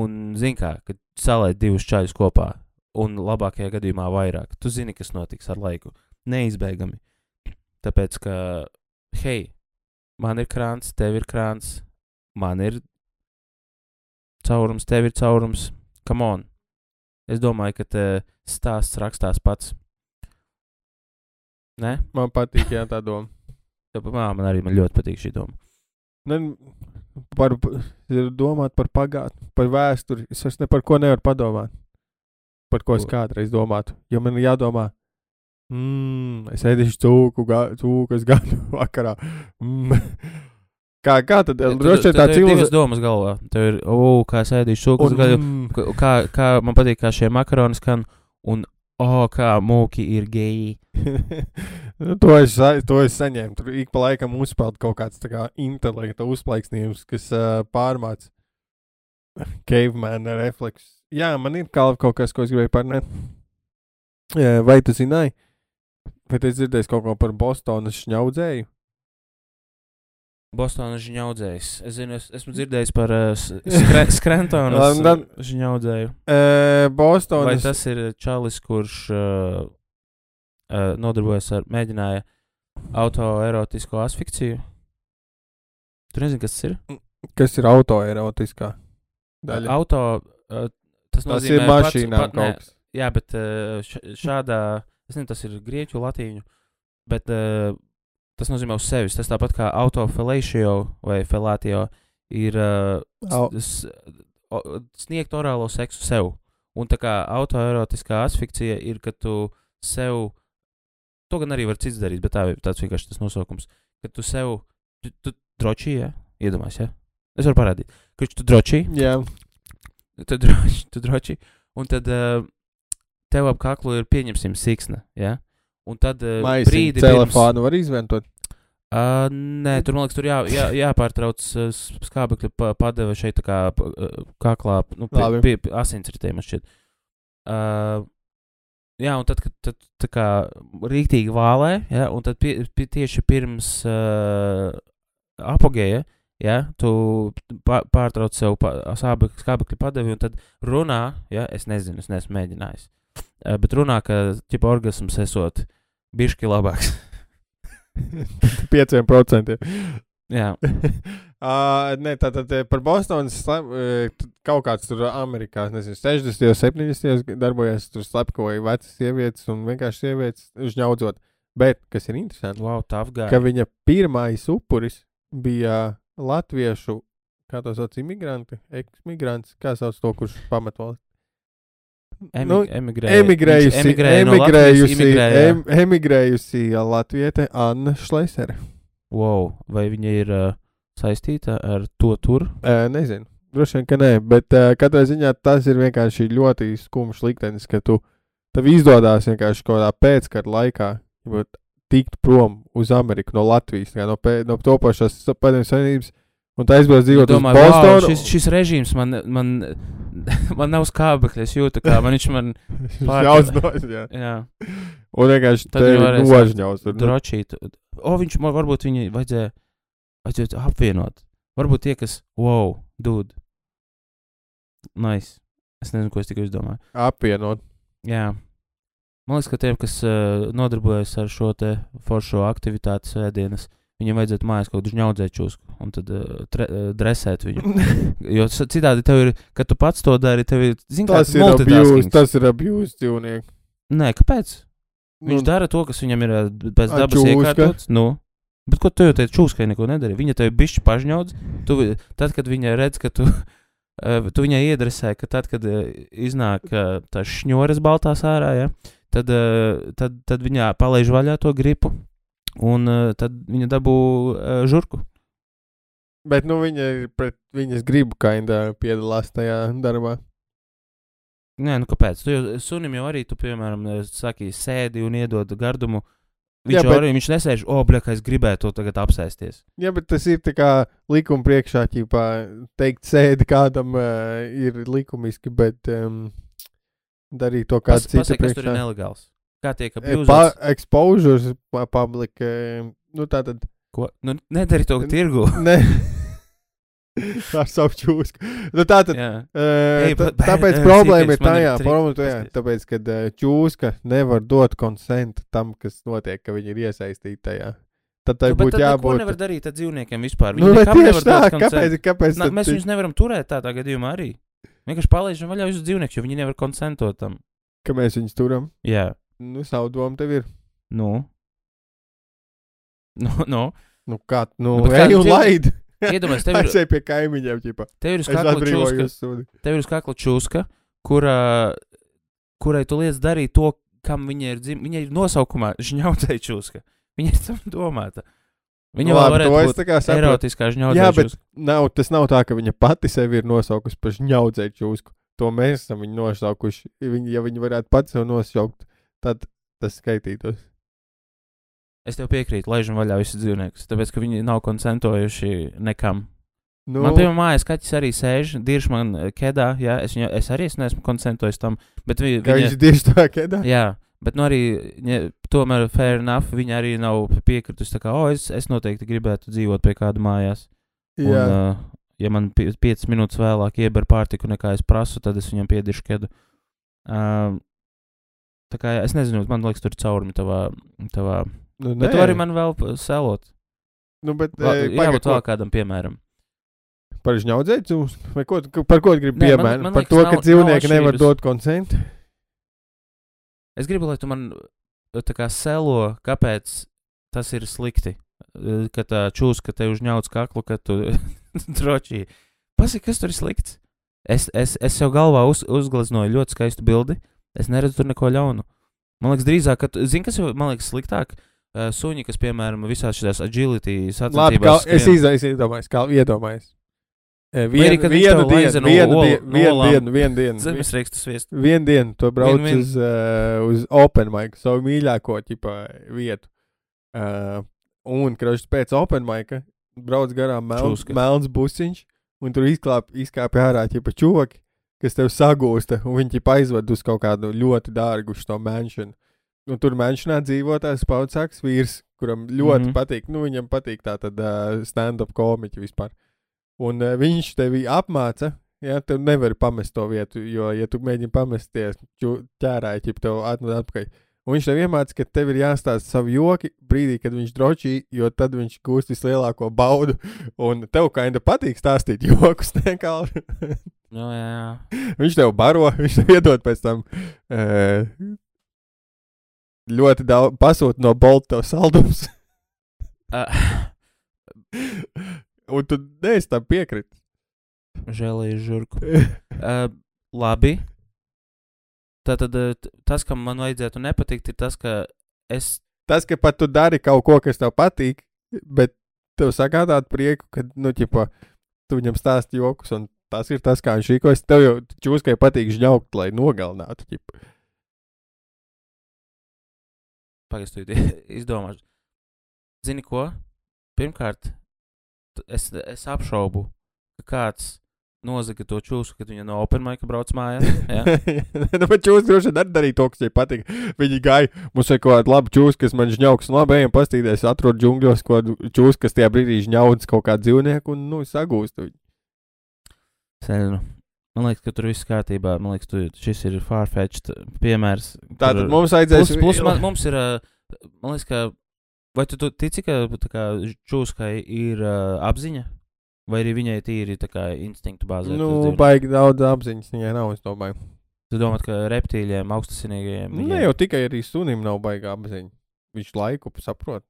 Speaker 2: un, zin kā, kad saliet divus čaļus kopā, un labākajā gadījumā vairāk. Tu zini, kas notiks ar laiku. Neizbēgami. Tāpēc, ka, hei, man ir krāns, tev ir krāns, man ir caurums, tev ir caurums. Come on! Es domāju, ka te stāsts rakstās pats. Nē,
Speaker 3: Man patīk, jā, tā doma.
Speaker 2: Tāpēc man arī man ļoti patīk šī doma.
Speaker 3: Ne, par, ir domāt par pagātni, par vēsturi. Es vairs ne par ko nevaru padomāt. Par ko es kādreiz domātu. Jo man ir jādomā, mm, es ēdīšu cūku, ga, cūkas gadu *laughs* vakarā. Mm. Kā, kā tad?
Speaker 2: Tu-
Speaker 3: Droši vien tā
Speaker 2: tev ir domas galvā. Tev ir, o, kā sēdīšu šūku,
Speaker 3: Un,
Speaker 2: Kā, kā, kā man patīk, kā šie makaroni skan, un, o, kā mūki ir geji. *laughs*
Speaker 3: nu, to, es, to es saņēmu. Tur ik pa laikam uzspēlēt kaut kāds kā intelekta uzplaiksnījums, kas uh, pārmāca caveman refleksus. Jā, man ir kā kaut kas, ko es gribēju parunāt. Vai tu zināji? Vai tu esi dzirdējis kaut ko par Bostonas šņaudzēju?
Speaker 2: Bostonas žņaudzējs. Es zinu, es esmu dzirdējis par uh, skre, uh, *laughs* žņaudzēju.
Speaker 3: Uh,
Speaker 2: Vai
Speaker 3: Bostonas.
Speaker 2: tas ir čalis, kurš uh, uh, nodarbojas ar, mēģināja autoerotisko asfikciju? Tu nezini, kas tas ir?
Speaker 3: Kas ir autoerotiskā daļa?
Speaker 2: Auto, uh, tas
Speaker 3: Tas
Speaker 2: nozīmē
Speaker 3: ir mašīnām
Speaker 2: pats,
Speaker 3: kaut kas.
Speaker 2: Jā, bet uh, šādā, es nezinu, tas ir grieķu, latīņu, bet uh, tas nozīmē uz sevis. Tas tāpat kā autofelēšio vai felātio ir uh, sniegt orālo seksu sev. Un tā kā autoerotiskā asfikcija ir, ka tu sev, to gan arī var cits darīt, bet tā ir tāds vienkārši tas nosaukums, ka tu sev, tu, tu droši, ja? Iedomājies, ja? Es varu parādīt. Kurš tu droši?
Speaker 3: Jā,
Speaker 2: tu droši, tu droši, un tad uh, tev ap kaklu ir pieņemsim siksna, ja? Un tad uh, brīdi
Speaker 3: telefonu var izmantot.
Speaker 2: Uh, nē, tur man liekas, tur jā, jā, jāpārtrauc uh, skābekļa pa, padeve šeit tā kā uh, kaklā, nu,
Speaker 3: Labi.
Speaker 2: pie, pie asinsritēm. Uh, jā, un tad, kad tad, tā kā rīktīgi vālē, ja, un tad pie, pie, tieši pirms uh, apogēja, ja, tu pā- pārtrauc sev pa, skābekļa padevi, un tad runā, ja, es nezinu, es neesmu mēģinājis, uh, bet runā, ka, ķipa, orgasms esot bišķi labāks.
Speaker 3: 5%.
Speaker 2: jā. *laughs*
Speaker 3: uh, nē, tā tad eh, par Bostonas eh, kaut kāds tur Amerikā, nezinu, 60. un 70. darbojas tur slepkavoja vecas sievietes un vienkārši sievietes žņaudzot. Bet, kas ir interesanti,
Speaker 2: Wow,
Speaker 3: ka viņa pirmais upuris bija latviešu, kā to sauc, imigranti, eksmigrants, kā sauc to, kurš pamet valsts.
Speaker 2: Emi,
Speaker 3: Nu. Emigrējusi,
Speaker 2: Viņš emigrēja no
Speaker 3: emigrējusi,
Speaker 2: imigrēja.
Speaker 3: em, emigrējusi latviete Anna Šlesere.
Speaker 2: Wow, vai viņa ir uh, saistīta ar to tur?
Speaker 3: Uh, nezinu. Droši vien, ka nē, bet uh, katrā ziņā tas ir vienkārši ļoti skumjš liktenis, ka tu tev izdodas vienkārši kaut kādā pēckara laikā tikt prom uz Ameriku no Latvijas, no, pē, no topošās padomjas savienības, un tā aizbrauc dzīvot uz
Speaker 2: Domāju, wow,
Speaker 3: Bostonu.
Speaker 2: šis, šis režīms man, man, *laughs* man nav skābekļa. Es jūtu, kā man viņš man. *laughs* pār-
Speaker 3: Daudz jā. *laughs*
Speaker 2: Jā,
Speaker 3: Un vienkārši
Speaker 2: Tad varēs
Speaker 3: nožņaus. nu.
Speaker 2: drošīt. O, viņš man varbūt viņi vajadzēja, vajadzēja apvienot. Varbūt tie, kas, wow, dude. Nice. Es nezinu, ko es tikai izdomāju.
Speaker 3: Apvienot.
Speaker 2: Jā. Man liekas, ka tiem, kas uh, nodarbojas ar šo te foršo aktivitāti svētdienas, viņiem vajadzētu mājās kaut kādu žņaudzēt čūsku un tad uh, tre, uh, dresēt viņu. *laughs* Jo citādi tev ir, kad tu pats to dari, tev ir, zini,
Speaker 3: tas ir abuse, tas ir abuse dzīvnieks.
Speaker 2: Nē, kāpēc? Viņš
Speaker 3: Nu,
Speaker 2: dara to, kas viņam ir uh, pēc dabas iekārtots. Nu. Bet ko tu jau teici, čūskai neko nedari? Viņa tev bišķi pažņauts. Tu, tad, kad viņa redz, ka tu, uh, *laughs* tu viņai iedresē, ka tad, kad uh, iznāk uh, tās šņores baltās ārā, ja, tad, uh, tad, tad viņa palaiž vaļā to gripu, un uh, tad viņa dabū uh, žurku.
Speaker 3: Bet nu, viņa ir pret viņas gribu kaindā piedalās tajā darbā.
Speaker 2: Nē, nu kāpēc? Tu jau sunim jau arī, tu, piemēram, eh, saki, sēdi un iedod gardumu. Viņš
Speaker 3: Jā, bet-
Speaker 2: arī, viņš nesēž, o, blēk, es gribētu to tagad apsēsties.
Speaker 3: Jā, bet tas ir kā likuma priekšā, ķipā, teikt, sēdi kādam uh, ir likumiski, bet um, darīt to kāds cits
Speaker 2: tur ir nelegāls. Kā tiek
Speaker 3: E? Pa, exposures public, uh, nu tā tad,
Speaker 2: Ko? Nu, nedari to tirgu. *laughs*
Speaker 3: ne, ar savu čūsku. Nu tā tad. Uh,
Speaker 2: bet-
Speaker 3: tāpēc *laughs* problēma ir tajā, problēma tajā, tāpēc, ka uh, čūska nevar dot konsentu tam, kas notiek, ka viņi ir iesaistīti tajā. Tad tai
Speaker 2: Nu,
Speaker 3: būtu jābūt.
Speaker 2: nevar darīt ar dzīvniekiem vispār.
Speaker 3: Nu,
Speaker 2: Viņi nekam
Speaker 3: tieši tā, kāpēc, kāpēc tad
Speaker 2: mēs viņus nevaram turēt tādā gadījumā arī. Vienkārši palaidām vaļā uz dzīvnieku, jo viņi nevar konsentot tam.
Speaker 3: ka mēs viņus turam?
Speaker 2: Jā,
Speaker 3: Nu, savu domu tev ir.
Speaker 2: nu. Nu, nu.
Speaker 3: Nu, kā, nu,
Speaker 2: Nu,
Speaker 3: ej un laid.
Speaker 2: Iedomājies, tev ir,
Speaker 3: Aizej pie kaimiņiem, ķipa.
Speaker 2: tev ir uz kakla čūska, tev ir uz kakla čūska, kura, kurai tu liec darīt to, kam viņa ir dzimta. Viņa ir nosaukumā žņaudzēja čūska. Viņa ir tam domāta. Viņa jau
Speaker 3: Labi,
Speaker 2: varētu būt
Speaker 3: tā kā saprotu.
Speaker 2: erotiskā žņaudzē.
Speaker 3: Jā, bet nav, tas nav tā, ka viņa pati sevi ir nosaukusi par žņaudzēju čūsku. To mēs esam viņu nosaukuši. Viņa, ja viņi varētu pats sev nosaukt, tad tas skaitītos.
Speaker 2: Es tev piekrītu, laižam vaļā visus dzīvniekus, tāpēc, ka viņi nav koncentrējuši nekam.
Speaker 3: Nu,
Speaker 2: Man, piemēram, mājas kaķis arī sēž, dirž man eh, kedā, jā, es, viņu, es arī es neesmu koncentrējis tam, bet vi, viņa,
Speaker 3: viņš tieši tā kedā.
Speaker 2: jā, bet nu arī, ja, tomēr fair enough, viņa arī nav piekritusi, tā kā, o, es, es noteikti gribētu dzīvot pie kāda mājās. Un,
Speaker 3: Jā.
Speaker 2: uh, ja man 5 minūtes vēlāk ieber pārtiku, nekā es prasu, tad es viņam piediršu kedu. Uh, tā kā es nezinu, man liekas, tur ir caurumi tavā. tavā.
Speaker 3: Nu,
Speaker 2: Bet tu
Speaker 3: nē.
Speaker 2: vari man vēl selot.
Speaker 3: Nu, bet,
Speaker 2: Va,
Speaker 3: e,
Speaker 2: jābūt
Speaker 3: pagaid,
Speaker 2: vēl kādam piemēram.
Speaker 3: ko- Par žņaudzēju cūsku? Vai ko, par ko gribi
Speaker 2: Nē, man
Speaker 3: Par to, ka
Speaker 2: nav-
Speaker 3: dzīvnieki
Speaker 2: nav
Speaker 3: nevar dot konsentu?
Speaker 2: Es gribu, lai tu man uh, tā kā selo, kāpēc tas ir slikti. Uh, Ka tā čūska tev uzņauc kaklu, ka tu *laughs* droši. Pasaki, kas tur ir slikts? Es, es, es sev galvā uz, uzgleznoju ļoti skaistu bildi. Es neredzu tur neko ļaunu. Man liekas, drīzāk, ka, tu- zini, kas man liekas sliktāk? Uh, suņi, kas, piemēram, visās šajās agility
Speaker 3: Labi, kā,
Speaker 2: sacensībās.
Speaker 3: es izdomāju, es iedomājos, kā iedomājos. Vienu dienu, vienu dienu, vienu dienu.
Speaker 2: Zemes reikstu sviestu.
Speaker 3: Vienu dienu to brauc
Speaker 2: Vien- vien-
Speaker 3: uz, uh, uz Open Mic, savu mīļāko ķipa, vietu. Uh, un, krošs pēc Open Mic, brauc garām melns, melns busiņš, un tur izklāp, izkāpj ārā ķipa čūvaki, kas tev sagūsta, un viņi ķipa aizved uz kaut kādu ļoti dārgu šo manšanu. Un tur manšanā dzīvo tās paudzāks vīrs, kuram ļoti mm. -hmm. patīk, nu viņam patīk tā tad uh, stand-up komiķi vispār. Un uh, viņš tevi apmāca, Ja, tev nevar pamest to vietu, jo, ja tu mēģini pamesties, ķērāji, ja tev atnāk atpakaļ. Un viņš tev iemācīja, ka tev ir jāstāsta savu joki brīdī, kad viņš drošī, jo tad viņš gūst vislielāko baudu. Un tev kā inda patīk stāstīt *laughs* joks, nekā
Speaker 2: Nu, jā, jā.
Speaker 3: viņš tev baro, *laughs* viņš tev iedod pēc tam e, ļoti daudz, pasūta no bolta tev saldums. *laughs*
Speaker 2: Uh,
Speaker 3: Un tu neesi tam piekrit.
Speaker 2: Žēlīju žurku. *laughs* Uh, labi. Tātad tas, kam man vajadzētu nepatikt, ir tas, ka es.
Speaker 3: Tas, ka pat tu dari kaut ko, kas tev patīk, bet tev sagādāt prieku, ka, nu, ķipa, tu viņam stāsti joks, un tas ir tas, kā viņš rīkojas. Tev jau čūskai patīk žņaukt, lai nogalinātu. Ķipa.
Speaker 2: Pagaidu, izdomāšu. Zini ko? Pirmkārt, es, es apšaubu, ka kāds nozaga to čūsku, kad viņa no Open Mic brauc mājās. *laughs*
Speaker 3: Nu, bet čūska droši vien arī darīja to, kas viņai patīk. Viņi gāja, mums ir kaut kāda laba čūska, kas man žņauks, un labi, ejam pastīties, atrod džungļos kādu čūsku, kas tajā brīdī žņaudas kaut kādu dzīvnieku, un, nu, sagūst viņu.
Speaker 2: Es nezinu. Man liekas, ka tur viss kārtībā. Man liekas, tu, šis ir farfetched piemērs.
Speaker 3: Tātad mums vajadzēs.
Speaker 2: Plus, plus man, mums ir, man liekas, ka, vai tu, tu tici, ka kā čūskai ir uh, apziņa, vai arī viņai tīri kā instinktu bāzē?
Speaker 3: Nu, baigi daudz apziņas viņai nav, es domāju.
Speaker 2: Tu domā, ka reptīļiem, augstasinīgajiem,
Speaker 3: Nu, ne jau tikai arī sunim nav baigā apziņa. Viņš laiku saprot.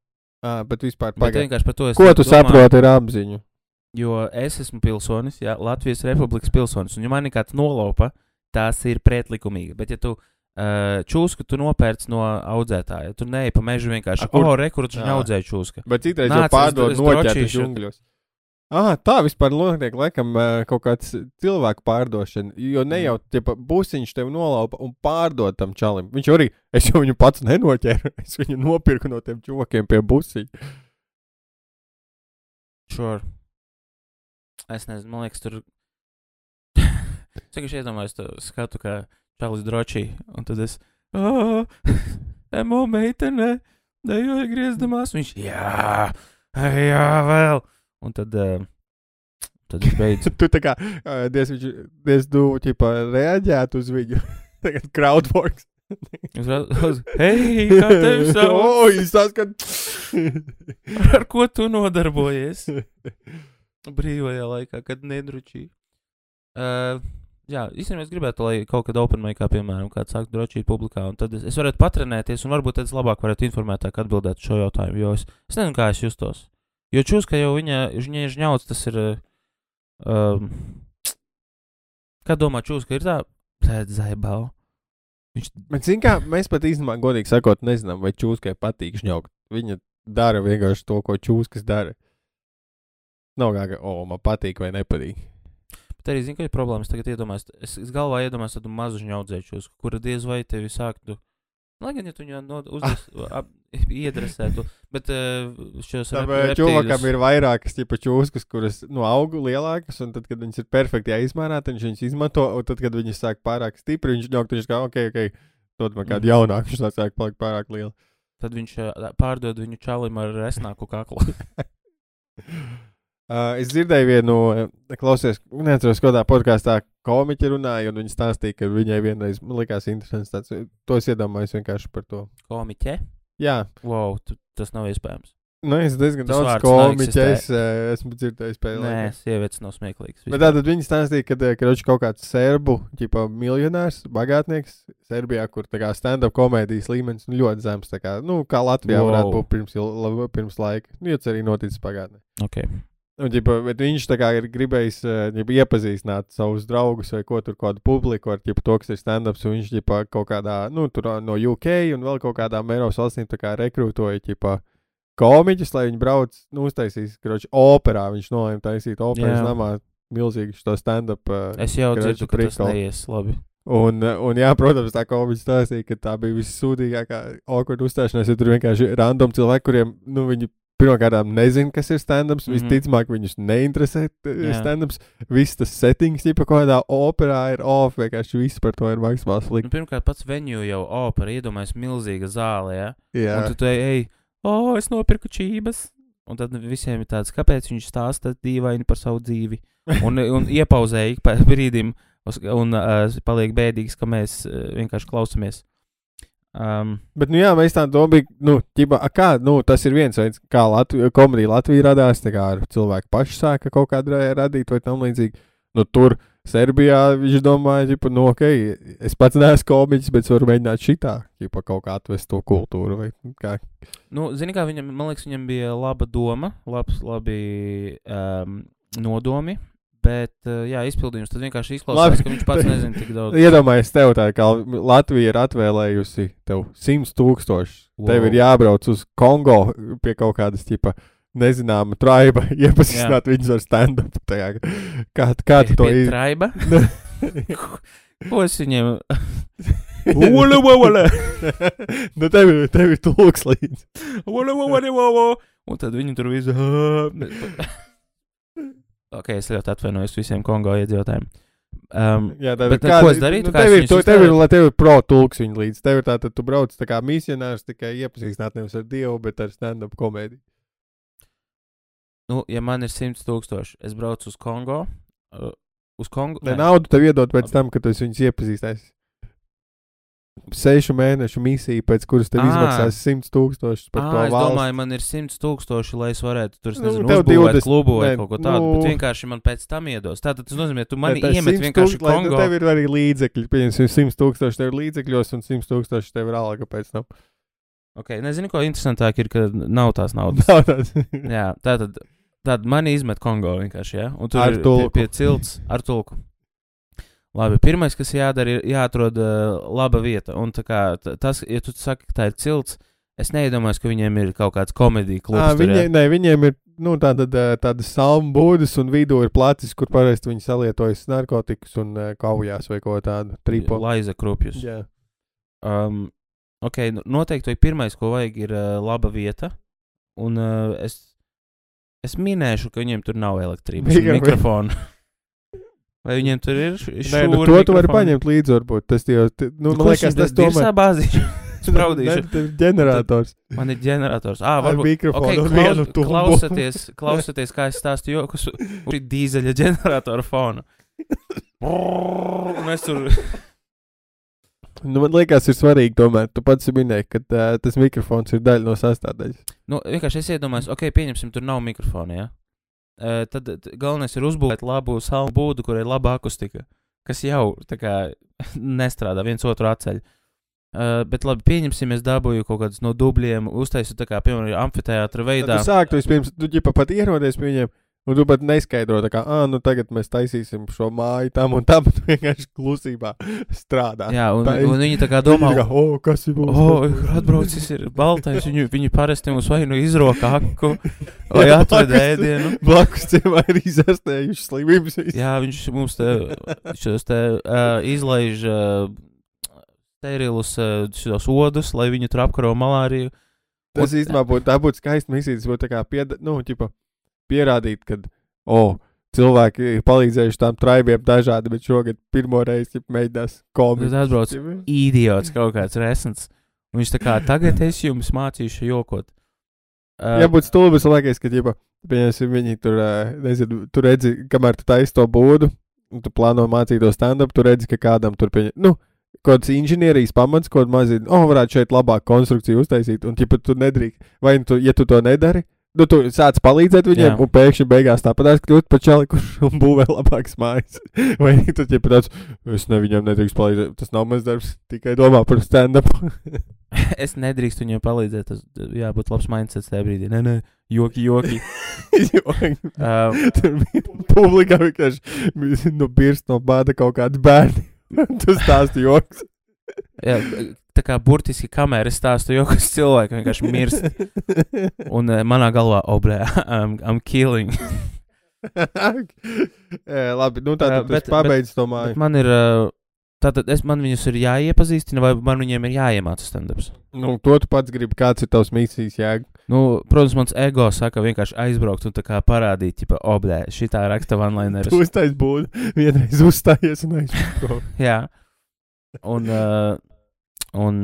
Speaker 3: À, bet vispār pagaidi. Ko tu
Speaker 2: domāju,
Speaker 3: saproti ar apziņu?
Speaker 2: Jo es esmu pilsonis, jā, Latvijas Republikas pilsonis, un ja man ir kāds nolopa, tas ir pretlikumīgi. Bet, ja tu uh, čūsku tu nopērci no audzētāja, tu neej pa mežu vienkārši,
Speaker 3: A, kur-
Speaker 2: oh, rekurors
Speaker 3: Jā.
Speaker 2: audzēja čūska.
Speaker 3: Bet citreiz
Speaker 2: Nāc,
Speaker 3: jau pārdod noķertu džungļos. Ah, tā vispār notiek, laikam, ā, kaut kāds cilvēku pārdošana. Jo ne jau ķepa, būsiņš tev nolaupa un pārdod tam čalim. Viņš arī, es jau viņu pats nenoķēru, *laughs* es viņu nopirku no tiem čokiem pie būsiņa.
Speaker 2: Sure. Es nezinu, man liekas, tur. es vienkārši iedomājos, to skatu, kā Čālijs Dročī, un tad es. Emo meitene, dejoja griezdamās. Viņš, jā, jā, vēl. Un tad, uh, tad viņš beidz. *laughs*
Speaker 3: tu tā kā, ā, diez viņš, diez tu, ķipa, reaģētu uz viņu. *laughs* Tagad crowdworks.
Speaker 2: Es redzu, hei, kā tev
Speaker 3: O, *laughs*
Speaker 2: sauc?
Speaker 3: viņš saskat.
Speaker 2: Ar ko tu nodarbojies? Brīvajā laikā, kad nedručī. Uh, jā, īstenībā es gribētu, lai kaut kad open maikā, piemēram, kāds sāktu drošīt publikā, un tad es, es varētu patrenēties, un varbūt tad es labāk varētu informētāk atbildēt šo jautājumu, jo es, es nezinu, kā es justos. Jo čūska jau viņa, viņa žņauts, tas ir. Uh, um, kā domā, čūska ir tā? Pēc zaibau. Viņš
Speaker 3: Bet, zin kā, mēs pat īstenībā, godīgi sakot, nezinām, vai čūskai patīk žņaukt. Viņa dara vienkārši to, ko čūskas dara. Nav kā, ka, o, man patīk vai nepatīk.
Speaker 2: Bet arī, zinu, ka ir problēmas. Tagad iedomājos, es, es galvā iedomājos tādu mazu ņaudzēšos, kura diez vai tevi sāktu. Lai gan, ja tu viņu no, uzdes, *laughs* ap, iedresētu, bet uh, šos
Speaker 3: Tam
Speaker 2: rep-
Speaker 3: čūvakam
Speaker 2: reptīļus-
Speaker 3: ir vairākas tipa čūskas, kuras no auga lielākas, un tad, kad viņas ir perfekti izmērā, viņš viņas izmanto, un tad, kad viņas sāk pārāk stipri, viņš ņaukt, viņš kā, ok, ok, dod man kādu
Speaker 2: Mhm.
Speaker 3: jaunāku, viņš sāk palikt pārāk lielu.
Speaker 2: Tad viņš uh, pārdod viņu čalim ar resnāku kaklu. *laughs*
Speaker 3: Uh, es dzirdēju vienu, uh, klausies, neatceros, kādā podkāstā komiķi runāja, un viņi stāstīja, ka viņai vienreiz man likās interesants tāds, to es iedomājos vienkārši par to.
Speaker 2: Komiķe?
Speaker 3: Jā,
Speaker 2: Wow, tu, tas nav iespējams.
Speaker 3: nu es diezgan
Speaker 2: Tas
Speaker 3: daudz komiķu es, uh, esmu dzirdējis pēc
Speaker 2: Nē, sievietes nav smieklīgas.
Speaker 3: Bet tātad viņi stāstīja, ka, eh, viņš kaut kāds serbu, ģipa, miljonārs, bagātnieks Serbijā, kur tā kā stand-up komēdijas līmenis nu, ļoti zems. tā Kā, nu, kā Latvijā wow. varētu būt pirms, pirms laika. Nu, jau tas arī noticis pagātnē.
Speaker 2: Okay.
Speaker 3: Un, ģipa, bet viņš tā kā ir gribējis eh, ģipa, iepazīstināt savus draugus vai ko tur, kādu publiku ar ģipa, to, kas ir stand-ups. Viņš ģipa, kaut kādā, nu, tur no UK un vēl kaut kādām Eiropas valstīm kā rekrutēja ģipa, komiķus, lai viņi brauc, nu, uztaisīs, kroči, operā. Viņš nolēma taisīt operas
Speaker 2: Jā.
Speaker 3: namā milzīgi šo stand-up.
Speaker 2: Es jau dzirdu, ka tas neies labi.
Speaker 3: Un, un, jā, protams, tā viņš stāstīja, ka tā bija vissūdīgākā awkward uzstāšanās, jo tur vienkārši random cilvēki, kuriem, nu, viņi pirmkārt nezina, kas ir stand-ups. Mm. -hmm. Visticamāk, viņus neinteresē stand-ups. Viss tas settings, ja kaut kādā operā ir off, vienkārši viss par to ir maksimāli
Speaker 2: Nu,
Speaker 3: slikti.
Speaker 2: pirmkārt, pats venue jau opera iedomājas milzīga zāle, ja?
Speaker 3: Jā,
Speaker 2: Un tu te ej, o, oh, es nopirku čības. Un tad visiem ir tāds, kāpēc viņš stāsta dīvaini par savu dzīvi. *laughs* Un, un iepauzēja ik pa brīdim, un uh, paliek bēdīgs, ka mēs uh, vienkārši klausamies. Um,
Speaker 3: Bet, nu, jā, mēs tā domājam, nu, ģiba, a, kā, nu, tas ir viens veids, kā Latvija, komēdija Latvija radās. Tā kā ar cilvēku paši sāka kaut kādu ra- radīt vai tam līdzīgi. Nu, tur Serbijā viņš domāja, ģipa, nu, ok, es pats neesmu komiķis, bet varu mēģināt šitā, ģipa, kaut kā atvest to kultūru. Vai, kā.
Speaker 2: nu, zini, kā viņam, man liekas, viņam bija laba doma, labs, labi um, nodomi. Bet, uh, jā, izpildījums tad vienkārši izklausās,
Speaker 3: Labi.
Speaker 2: ka viņš pats *laughs* nezina tik daudz.
Speaker 3: Iedomājieties, tev tā kā Latvija ir atvēlējusi tev 100 tūkstošus. Wow. Tev ir jābrauc uz Kongo pie kaut kādas, ģipa, nezināma traiba, *laughs* iepazīstināt viņus ar stand-up. tajā. Kā, to izdarīji?
Speaker 2: Traiba? *laughs* Ko es viņiem. Ula, ula,
Speaker 3: nu, tev, ir- tev ir tulks līdzi.
Speaker 2: ula, ula, ula. Un tad viņi tur visu. Ok, es ļoti atvainojos visiem Kongo iedzīvotājiem. Um,
Speaker 3: Jā, tā
Speaker 2: Bet, nu, ko es darītu?
Speaker 3: Nu, tev, ir, tu, tev ir, tev ir pro tulks viņa līdzi. Tev ir tā, tad tu brauc tā kā misionārs tikai iepazīstināt nevis ar Dievu, bet ar stand-up komēdiju.
Speaker 2: nu, ja man ir 100 tūkstoši, es braucu uz Kongo. Uh, uz Kongo.
Speaker 3: Lai naudu tev iedod pēc tam, kad tu viņus iepazīstinājis. Sešu mēnešu misija, pēc kuras tev
Speaker 2: Ā.
Speaker 3: izmaksās 100 tūkstošus par
Speaker 2: Ah,
Speaker 3: to
Speaker 2: es
Speaker 3: valsti.
Speaker 2: domāju, man ir 100 tūkstoši, lai es varētu tur,
Speaker 3: Nu,
Speaker 2: nezinu,
Speaker 3: tev
Speaker 2: uzbūvēt
Speaker 3: 20
Speaker 2: klubu vai
Speaker 3: ne,
Speaker 2: kaut ko tādu.
Speaker 3: nu-
Speaker 2: Bet vienkārši man pēc tam iedos. Tātad tas nozīmē, tu mani iemet
Speaker 3: 100
Speaker 2: vienkārši
Speaker 3: tūk- lai, nu,
Speaker 2: Kongo.
Speaker 3: Tev ir arī līdzekļi. Pieņemsim, 100 tūkstoši tev ir līdzekļos un 100 tūkstoši tev ir alga pēc tam.
Speaker 2: Okay, nezinu, ko interesantāk ir, ka nav tās naudas.
Speaker 3: Nav tāds.
Speaker 2: Jā, tā tad, tad mani izmet Kongo vienkārši, jā, un tur
Speaker 3: Ar
Speaker 2: ir
Speaker 3: tulku.
Speaker 2: pie, pie cilts ar tulku. Labi, pirmais, kas jādara, ir jāatrod uh, laba vieta. Un kā tas, ja tu saki, ka tā ir cilts, es neiedomājos, ka viņiem ir kaut kāds komēdija
Speaker 3: Ā,
Speaker 2: klubs.
Speaker 3: Viņiem, ne, viņiem ir nu, tāda, tāda salmu būdas un vidū ir placis, kur parasti viņi salietojas narkotikas un uh, kaujās vai ko tādu. Tripo.
Speaker 2: Laiza krupjus.
Speaker 3: Jā.
Speaker 2: Um, ok, nu, noteikti pirmais, ko vajag, ir uh, laba vieta. Un uh, es, es minēšu, ka viņiem tur nav elektrības mikrofonu. *laughs* Vai viņiem tur ir š-
Speaker 3: Nē, nu, to tu vari paņemt līdzi, varbūt. Tas jau, nu, man liekas, tas tomēr.
Speaker 2: bāzīšu? *laughs* Spraudīšu.
Speaker 3: Tev ir ģenerators.
Speaker 2: Man ir ģenerators. Ah,
Speaker 3: Ar
Speaker 2: varbūt.
Speaker 3: mikrofonu
Speaker 2: Okay, klaus, klausieties, klausieties, kā es stāstu jokus uz dīzeļa ģeneratora fona. Es tur.
Speaker 3: Nu, man liekas, ir svarīgi tomēr. Tu pats minēji, ka uh, tas mikrofons ir daļa no sastāvdaļas.
Speaker 2: Nu, vienkārši es iedomājos, ok, pieņemsim, tur nav mikrofona. Ja? Tad galvenais ir uzbūvēt labu salmu būdu, kur ir laba akustika, kas jau tā kā *laughs* nestrādā viens otru atceļ. Uh, bet labi, pieņemsim, es dabūju kaut kādus no dubļiem, uztaisu tā kā, piemēram, amfiteātra
Speaker 3: Tad
Speaker 2: veidā.
Speaker 3: Tu sāktu vispirms, tu ģipa pat ierodies pie viņiem. Un tu pat neskaidro, kā, ah, nu tagad mēs taisīsim šo māju tam un tam, *laughs* un vienkārši klusībā strādā.
Speaker 2: Jā, un,
Speaker 3: Tā
Speaker 2: un viņi tā kā domā, *laughs*
Speaker 3: kā, oh, kas ir būs?
Speaker 2: O, atbraucis ir baltais, viņu, viņu parasti mums vai nu izroka aku, vai atved ēdienu.
Speaker 3: Blakus ciemā ir izārstējuši slimības.
Speaker 2: Jā, viņš mums te, šos te uh, izlaiž uh, sterilus uh, šos odus, lai viņi tur apkaro malāriju.
Speaker 3: Tas īstenībā būtu, tā būtu skaista misija. Tas būtu tā kā pieda, nu, ķipa, pierādīt, ka, oh, cilvēki ir palīdzējuši tām traibiem dažādi, bet šogad pirmo reizi mēģinās
Speaker 2: Tad
Speaker 3: komiski.
Speaker 2: atbrauc idiots kaut kāds resns. Viņš tā kā tagad es jums mācīšu jokot. Uh,
Speaker 3: Jā, būtu stulbis laikais, ka, ķipa, pieņemsim, viņi tur, ā, nezinu, tu redzi, kamēr tu taisi to būdu, un tu plāno mācīt to stand-up, tu redzi, ka kādam tur pieņem, nu, kaut kāds inženierijas pamats, kaut mazīga, oh, varētu šeit labāk konstrukciju uztaisīt, un, ķipa, tu nedrīkst, vai tu, ja tu to nedari, nu, tu sāc palīdzēt viņiem,
Speaker 2: Jā.
Speaker 3: Un pēkšņi beigās tāpat kļūt par čeli, kurš *laughs* būvē labākas mājas. *laughs* vai tu, ķipa, tāds, es ne viņam nedrīkst palīdzēt, tas nav mans darbs, tikai domā par stand-up. *laughs*
Speaker 2: es nedrīkstu viņiem palīdzēt. Tas jābūt labs mindsets tajā brīdī. Nē, nē, joki, joki. Uh,
Speaker 3: Tur bija publikā vienkārši nu, birst no bāda kaut kādi bērni. tu stāsti joks.
Speaker 2: jā, tā kā burtiski kamera stāstu joks cilvēku vienkārši mirst. *laughs* Un uh, manā galvā, oh, blē, I'm, I'm killing. *laughs*
Speaker 3: Jā, labi, nu tā tad es pabeidzu to māju.
Speaker 2: man ir. Uh, Tātad es, man viņus ir jāiepazīstina, vai man viņiem ir jāiemāca stand-ups.
Speaker 3: Nu, to tu pats gribi, kāds ir tavs misijas jēga.
Speaker 2: Nu, protams, mans ego saka vienkārši aizbraukt un parādīt, ka, oh, blē, šī tā raksta vanlaineris.
Speaker 3: Tu uztais būdu, vienreiz uzstājies un aizpildīji. *laughs*
Speaker 2: Jā. Un, uh, un,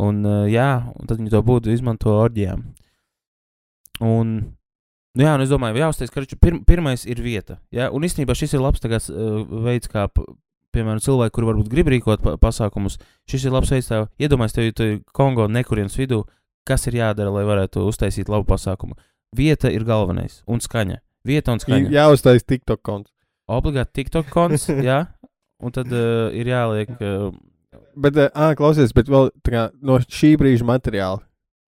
Speaker 2: un uh, jā, un tad viņi to būtu izmanto orģijām. Un, nu jā, un es domāju, jāuztais, ka pir, pirmais ir vieta. Jā, un īstenībā šis ir labs tagad, uh, veids, kā, piemēram, cilvēki, kuri varbūt grib rīkot pa pasākumus. Šis ir labs veids, kā iedomājieties, tev ir Kongo nekurienes vidū, kas ir jādara, lai varētu uztaisīt labu pasākumu. Vieta ir galvenais, un skaņa. Vieta un skaņa.
Speaker 3: Jā, uztais TikTok konts.
Speaker 2: Obligāti TikTok konts, *laughs* jā, un tad uh, ir jāliek. Uh,
Speaker 3: Bet, ah, klausies, bet vēl kā, no šī brīža materiāla.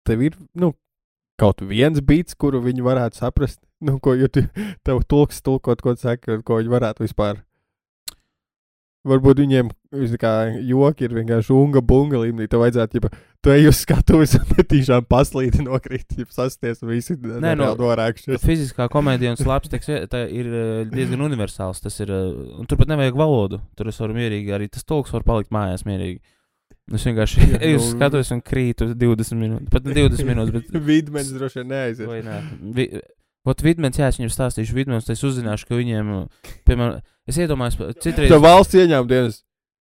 Speaker 3: Tev ir, nu, kaut viens beats, kuru viņi varētu saprast. Nu, ko, jo tu, tev tulks tulkot, ko tu saki, ko viņi varētu vispār. Varbūt viņiem kā joki ir vienkārši unga bunga līmenī. Tev vajadzētu, ja tu ej uz skatuves un netīšām paslīti nokrīt, ja sasties un visi
Speaker 2: Nē, no-
Speaker 3: norēkšies.
Speaker 2: Fiziskā komēdija un slāpes ir uh, diezgan universāls. Tas ir, uh, un tur pat nevajag valodu. Tur es varu mierīgi, arī tas tulks var palikt mājās mierīgi. Es vienkārši
Speaker 3: Jā,
Speaker 2: eju
Speaker 3: nu-
Speaker 2: uz skatuves un krītu 20 minūtes. Pat ne 20 minūtes, bet. *laughs*
Speaker 3: Vidmenis droši vien neaiziet.
Speaker 2: Vai nē? Vi, Ot, vidmens, jā, es viņam stāstīšu vidmens, es uzzināšu, ka viņiem, piemēram, es iedomājos, citreiz.
Speaker 3: Tev valsts ieņēmuma dienas.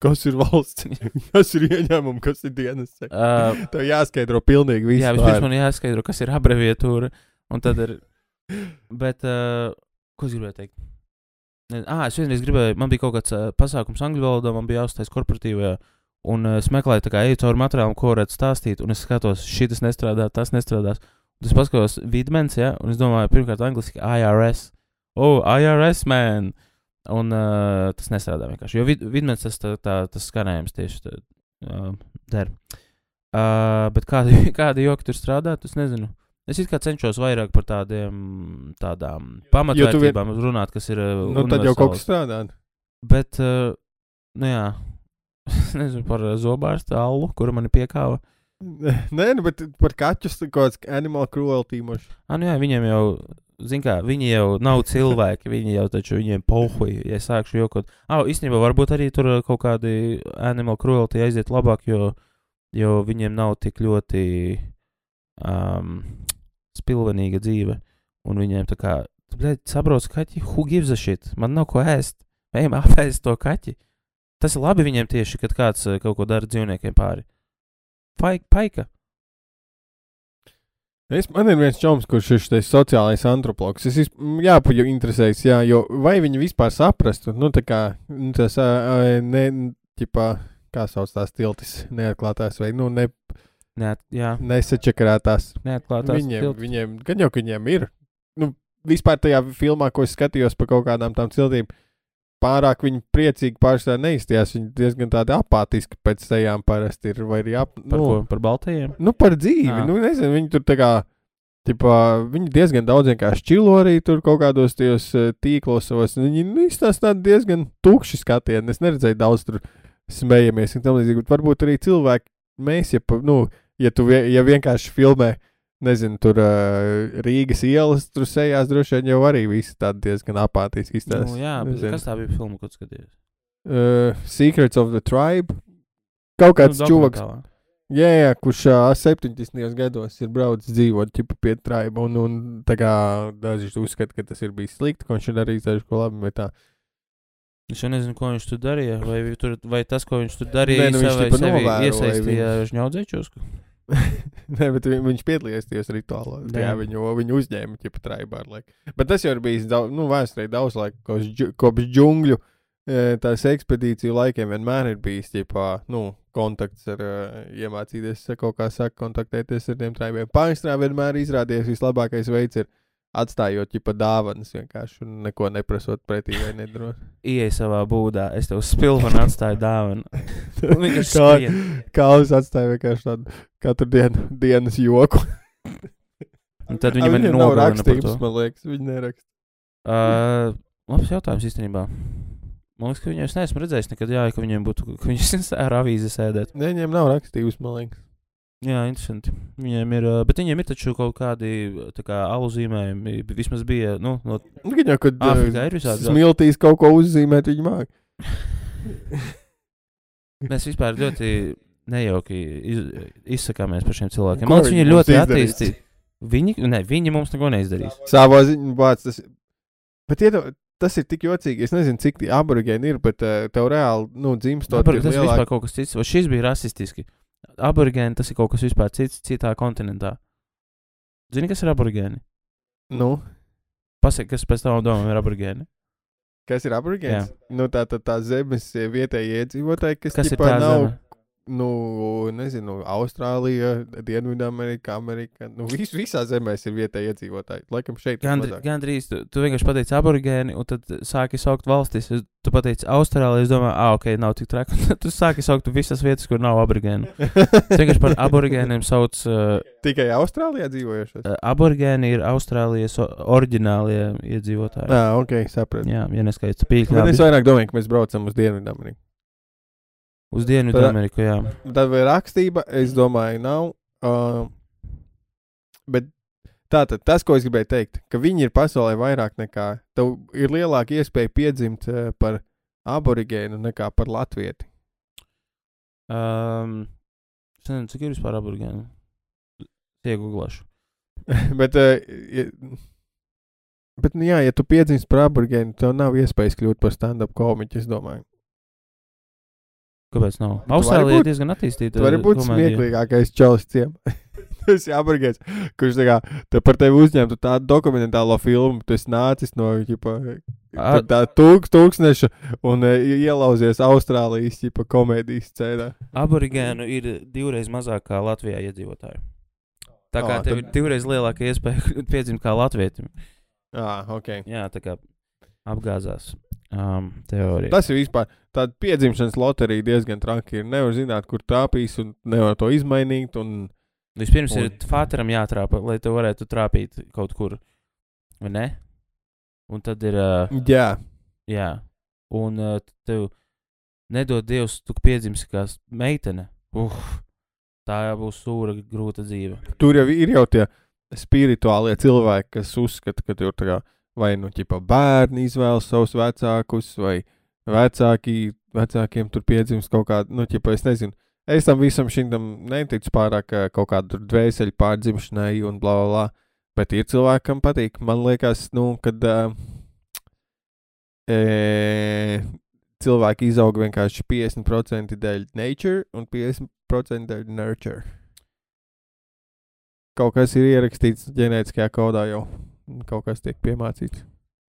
Speaker 3: Kas ir valsts? *laughs* kas ir ieņēmuma, kas ir dienas?
Speaker 2: Uh,
Speaker 3: Tev jāskaidro pilnīgi viss.
Speaker 2: jā, vispirms man jāskaidro, kas ir abreviatūra, un tad ir. Bet, uh, ko es gribēju teikt? Ah, es vienreiz gribēju, man bija kaut kāds uh, pasākums angļu valodā, man bija jāuztais korporatīvajā, un uh, es meklēju, kā eju cauri materiālam, ko varētu stāstīt, un es skatos, šis nestrādā, tas nestrādās. Un es paskatos vidmens, ja, un es domāju, pirmkārt, angliski IRS. Oh, IRS, man! Un uh, tas nestrādā vienkārši. Jo vid, vidmens tas, tā, tā, tas skanējums tieši tā, uh, der. Uh, bet kādi, *laughs* kādi joki tur strādā, tas nezinu. Es kā cenšos vairāk par tādiem, tādām pamatvērtībām vien... runāt, kas ir.
Speaker 3: Nu, tad jau kaut kas strādā.
Speaker 2: Bet, uh, nu jā, *laughs* nezinu par zobārstu allu, kura man piekāva. *laughs*
Speaker 3: Nē, nu, bet par kaķus tur kaut kāds animal cruelty moš.
Speaker 2: Ah, nu jā, viņiem jau, kā, viņi jau nav cilvēki, viņi jau taču viņiem pohuj, ja es sākšu jokot. Ah, īstenībā varbūt arī tur kaut kādi animal cruelty aiziet labāk, jo, jo viņiem nav tik ļoti um, spilvenīga dzīve. Un viņiem tā kā, sabrauc kaķi, who gives a shit? Man nav ko ēst. Ejam apēst to kaķi. Tas ir labi viņiem tieši, kad kāds kaut ko dara dzīvniekiem pāri. Paika.
Speaker 3: Es, man ir viens čoms, kurš ir šis sociālais antropologs. Es esmu jāpaļu interesējis, jā, jo vai viņi vispār saprastu, nu, tā kā, nu, tas, ne, ķipā, kā sauc tās tiltis, neatklātās vai, nu, ne,
Speaker 2: Neat, jā,
Speaker 3: nesačakarētās.
Speaker 2: neatklātās
Speaker 3: Viņiem,
Speaker 2: tilts.
Speaker 3: viņiem, gan jau, ka viņiem ir. Nu, vispār tajā filmā, ko es skatījos par kaut kādām tām ciltīm, pārāk viņi priecīgi paši tā neizties. Viņi diezgan tādi apātiski pēc tajām parasti ir. Vai arī ap,
Speaker 2: Par
Speaker 3: nu,
Speaker 2: ko? Par baltajiem?
Speaker 3: nu, par dzīvi.
Speaker 2: Ā.
Speaker 3: Nu, nezinu, viņi tur tā kā Tipā, viņi diezgan daudz vienkārši čilo arī tur kaut kādos tajos eh, tīklos savos. Viņi nu, izstāsta diezgan tukši skatieni. Es neredzēju daudz tur smējamies un tam līdzīgi. Varbūt arī cilvēki, mēs, ja, nu, ja tu ja vienkārši filmē, nezinu, tur uh, Rīgas ielas, tur sejās droši vien jau arī visi tādi diezgan apātiski izstāsta.
Speaker 2: Nu, jā, bet kas tā bija filma, ko tu skaties?
Speaker 3: Uh, Secrets of the Tribe. Kaut kāds
Speaker 2: Nu, dokumentālā.
Speaker 3: Jā, jā, kurš uh, 70. gados ir braucis dzīvot pie traiba, un, un tā kā daži uzskata, ka tas ir bijis slikti, ka viņš ir darījis dažu ko tā.
Speaker 2: Es jau nezinu, ko viņš tur darīja. Vai, tur, vai tas, ko viņš tur darīja,
Speaker 3: Nē, nu, viņš
Speaker 2: sevi
Speaker 3: novēroja
Speaker 2: iesaistīja žņaudzēčos. *laughs*
Speaker 3: Nē, bet vi- viņš piedalījās tajos rituālos.
Speaker 2: Jā.
Speaker 3: Jā, viņu, viņu uzņēma ķipa traibā ar laiku. Bet tas jau ir bijis daudz, nu, vēsturē daudz laika, kopš, džu- kopš džungļu e, tās ekspedīciju laikiem vienmēr ir bijis ķipa, nu, kontakts ar, uh, iemācīties kaut kā saka, kontaktēties ar tiem traibiem. Pārstrā vienmēr izrādījies vislabākais veids ir atstājot ķipa dāvanas vienkārši un neko neprasot pretī vai nedarot. *laughs*
Speaker 2: Ieej savā būdā, es tev spilvu un atstāju dāvanu. *laughs*
Speaker 3: Kā, kā uz atstāja vienkārši tādu katru dienu dienas joku. *laughs*
Speaker 2: Un tad viņi man
Speaker 3: nav
Speaker 2: to.
Speaker 3: man liekas, viņi neraksta.
Speaker 2: Uh, labs jautājums īstenībā. Man liekas, ka viņus neesmu redzējis nekad, jā, ka viņiem būtu, ka viņi ar avīzi sēdēt.
Speaker 3: Nē, viņiem nav rakstības, man liekas.
Speaker 2: Jā, interesanti. Viņiem ir, bet viņiem ir taču kaut kādi kā alu zīmējumi. Vismaz bija, nu, no
Speaker 3: Viņa jau, kad
Speaker 2: Āfrikā ir visādi-
Speaker 3: smiltīs kaut ko uzzīmēt, viņa māk. *laughs*
Speaker 2: Mēs vispār ļoti nejauki iz, izsakāmies par šiem cilvēkiem.
Speaker 3: Ko
Speaker 2: Man liekas, viņi ir ļoti attīstīti. Viņi, ne, viņi mums neko neizdarīs.
Speaker 3: Savā ziņā bāc tas. Bet iedo, tas ir tik jocīgi. Es nezinu, cik tie aborigēni ir, bet uh, tev reāli, nu, dzimstot
Speaker 2: tas ir vispār kaut kas cits. Vai šis bija rasistiski? Aborigēni tas ir kaut kas vispār cits, citā kontinentā. Zini, kas ir aborigēni?
Speaker 3: Nu,
Speaker 2: Pasaki, kas pēc tam domām ir aborigēni?
Speaker 3: kas ir aborigēns? Nu, tā tad tā zemes eh, vietējie iedzīvotāji, kas,
Speaker 2: Kas ir tā
Speaker 3: nav,
Speaker 2: zeme?
Speaker 3: Nu, nezinu, Austrālija, Dienvidamerika, Amerika. Nu, vis, visā zemēs ir vietējie iedzīvotāji. Laikam šeit ir
Speaker 2: Gandri,
Speaker 3: mazāk.
Speaker 2: gandrīz tu, tu vienkārši pateici aborigēni, un tad sāki saukt valstis. Tu pateici Austrāliju, es domāju, ah, ok, nav tik traki. *laughs* Tu sāki saukt visas vietas, kur nav aborigēni. Es vienkārši par aborigēniem sauc. *laughs* Uh,
Speaker 3: Tikai Austrālijā dzīvojušos.
Speaker 2: uh, aborigēni ir Austrālijas o- oriģinālie iedzīvotāji.
Speaker 3: Jā, ok, sapratu.
Speaker 2: Jā, ja neskaidrs
Speaker 3: es vairāk domāju, ka mēs braucam uz Dienvidameriku.
Speaker 2: Uz Dienvidu
Speaker 3: Tad-
Speaker 2: Ameriku, jā.
Speaker 3: Tā vai rakstība, es domāju, nav. Uh, bet tātad tas, ko es gribēju teikt, ka viņi ir pasaulē vairāk nekā. Tev ir lielāka iespēja piedzimt uh, par aborigēnu nekā par latvieti.
Speaker 2: Um, es nezinu, cik ir vispār aborigēni. Iegūlāšu. *laughs*
Speaker 3: bet, uh, ja, bet, nu, jā, ja tu piedzimsti par aborigēnu, tev nav iespējas kļūt par stand-up komiķu, es domāju.
Speaker 2: Kāpēc nav? Austrālija ir diezgan attīstīta.
Speaker 3: Tu vari būt
Speaker 2: komēdija.
Speaker 3: smieklīgākais čalis ciem. *laughs* Tas ir aborigēns, kurš tā kā te par tevi uzņemtu tādu dokumentālo filmu, tu esi nācis no ģipa, tā, tūks, tūkstneša un e, ielauzies Austrālijas ģipa, komēdijas scēnā.
Speaker 2: Aborigēnu ir divreiz mazāk kā Latvijā iedzīvotāju. Tā kā
Speaker 3: Ā,
Speaker 2: tev
Speaker 3: tad-
Speaker 2: ir divreiz lielāka iespēja *laughs* piedzimt kā latvietim.
Speaker 3: Ah, ok.
Speaker 2: Jā, tā kā apgāzās um, teorija.
Speaker 3: Tas ir vispār tāda piedzimšanas loterija diezgan traki. Ir nevar zināt, kur trāpīs un nevar to izmainīt. Un,
Speaker 2: Vispirms
Speaker 3: un-
Speaker 2: ir fāteram jātrāpa, lai tu varētu trāpīt kaut kur. Vai ne? Un tad ir. Uh,
Speaker 3: jā,
Speaker 2: jā. Un uh, tev nedod Dievs, tu piedzimsi kā meitene. Uf, tā jau būs sūra, grūta dzīve.
Speaker 3: tur jau ir jau tie spirituālie cilvēki, kas uzskata, ka tur tā kā vai nu ķipa bērni izvēlas savus vecākus, vai vecāki, vecākiem tur piedzimst kaut kāda, nu, ķipa, es nezinu. Es tam visam šim neticu pārāk kaut kādu dvēseli pārdzimšanai un bla bla bla. Bet ir cilvēki, kam patīk. Man liekas, nu, kad uh, e, cilvēki izaug vienkārši 50% dēļ nature un 50% dēļ nurture. Kaut kas ir ierakstīts ģenētiskajā kodā jau. Kaut kas tiek piemācīts.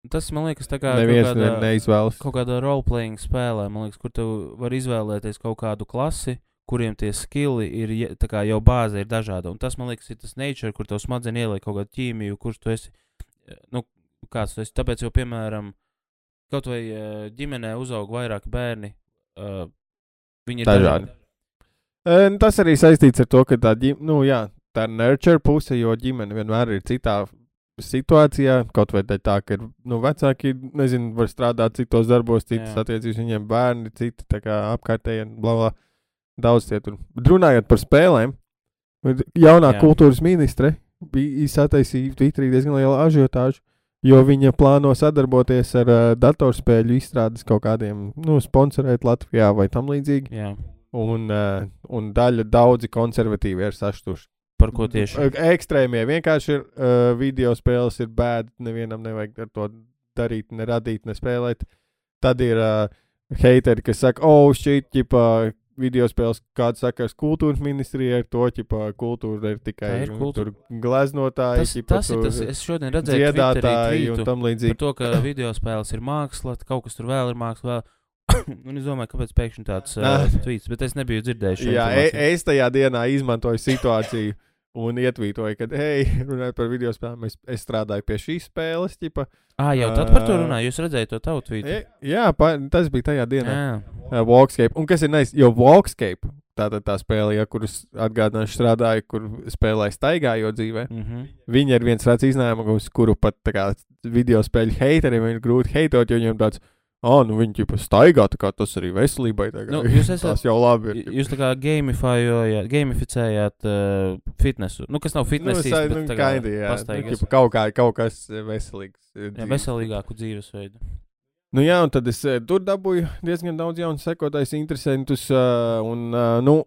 Speaker 2: Tas man liekas, tā kā
Speaker 3: Neviens
Speaker 2: kaut
Speaker 3: ne,
Speaker 2: kādā,
Speaker 3: neizvēlas.
Speaker 2: kaut kādā role-playing spēlē, man liekas, kur tu vari izvēlēties kaut kādu klasi, kuriem tie skilli ir kā jau bāze ir dažāda. Un tas, man liekas, ir tas nature, kur tev smadzenes ieliek kaut kādu ķīmiju, kurš tu esi. eh, Nu, kāds tu esi. Tāpēc, jau, piemēram, kaut vai eh, ģimenē uzaug vairāk bērni, uh, viņi ir
Speaker 3: Dažādi. E, tas arī saistīts ar to, ka tā ģim, nu, jā, tā nurture puse, jo ģimene vienmēr ir citā situācijā. Kaut vai tā, ka ir nu, vecāki, nezinu, var strādāt citos darbos, citas attiecības, viņiem bērni, citi apkārtējie, bla, bla. Daudz tie tur. Runājot par spēlēm, jaunā
Speaker 2: Jā.
Speaker 3: Kultūras ministre bija sataisīja Twitterī diezgan lielu ažiotāžu, jo viņa plāno sadarboties ar uh, datorspēļu izstrādes kaut kādiem, nu, sponsorēt Latvijā vai tam līdzīgi.
Speaker 2: Jā.
Speaker 3: Un, uh, un daļa daudzi konservatīvi ir saštuši.
Speaker 2: Par ko tieši?
Speaker 3: Ekstrēmie vienkārši ir uh, video spēles, ir bēda. Nevienam nevajag ar to darīt, ne radīt, ne spēlēt. Tad ir uh, heiteri, kas saka, oh, šķiet, ģipā, video spēles, kāds sakars kultūras ministrijai, ar to ģipā, kultūra ir tikai
Speaker 2: Tā ir kultūra.
Speaker 3: gleznotāji,
Speaker 2: Tas,
Speaker 3: ģipā,
Speaker 2: tas ir tas, es šodien redzēju,
Speaker 3: dziedātāji un tam
Speaker 2: par
Speaker 3: līdzīgi.
Speaker 2: to, ka *coughs* video spēles ir māksla, kaut kas tur vēl ir māksla. Vēl. *coughs* un es domāju, kāpēc pēkšņi tāds *coughs* uh, tweets, bet es nebiju dzirdējis. šo
Speaker 3: Jā, e es tajā dienā izmantoju situāciju. Un ietvītoju, ka, hei, *laughs* runājot par video spēlēm, es, es strādāju pie šīs spēles. Ķipa.
Speaker 2: Ah, jau tad par to runāju. Jūs redzējāt to tavu tweetu.
Speaker 3: E, jā, pa, tas bija tajā dienā.
Speaker 2: Jā,
Speaker 3: Walkscape. Un kas ir nice, jo Walkscape, tātad tā spēle, ja, kuras atgādināšu strādāju, kur spēlēju staigājot dzīvē,
Speaker 2: mm -hmm.
Speaker 3: viņi ir viens tāds iznākums, kuru pat tā kā video spēļu heiteriem ir grūti heitot, jo viņiem tāds, ah, nu viņi jau staigā, tā kā tas arī veselībai. kā
Speaker 2: Nu, *laughs* jūs esat-
Speaker 3: jau labi ir.
Speaker 2: Jūs tā kā gamifājāt, gamificējāt uh, fitnesu. Nu, kas nav fitness,
Speaker 3: nu,
Speaker 2: īsti,
Speaker 3: nu,
Speaker 2: tā kā
Speaker 3: jā, nu, kaut, kā, kaut kas veselīgs. eh,
Speaker 2: Jā,
Speaker 3: dzīves.
Speaker 2: veselīgāku dzīvesveidu.
Speaker 3: Nu, jā, un tad es tur dabūju diezgan daudz jaunu sekotājus, interesantus. Uh, un, uh, nu,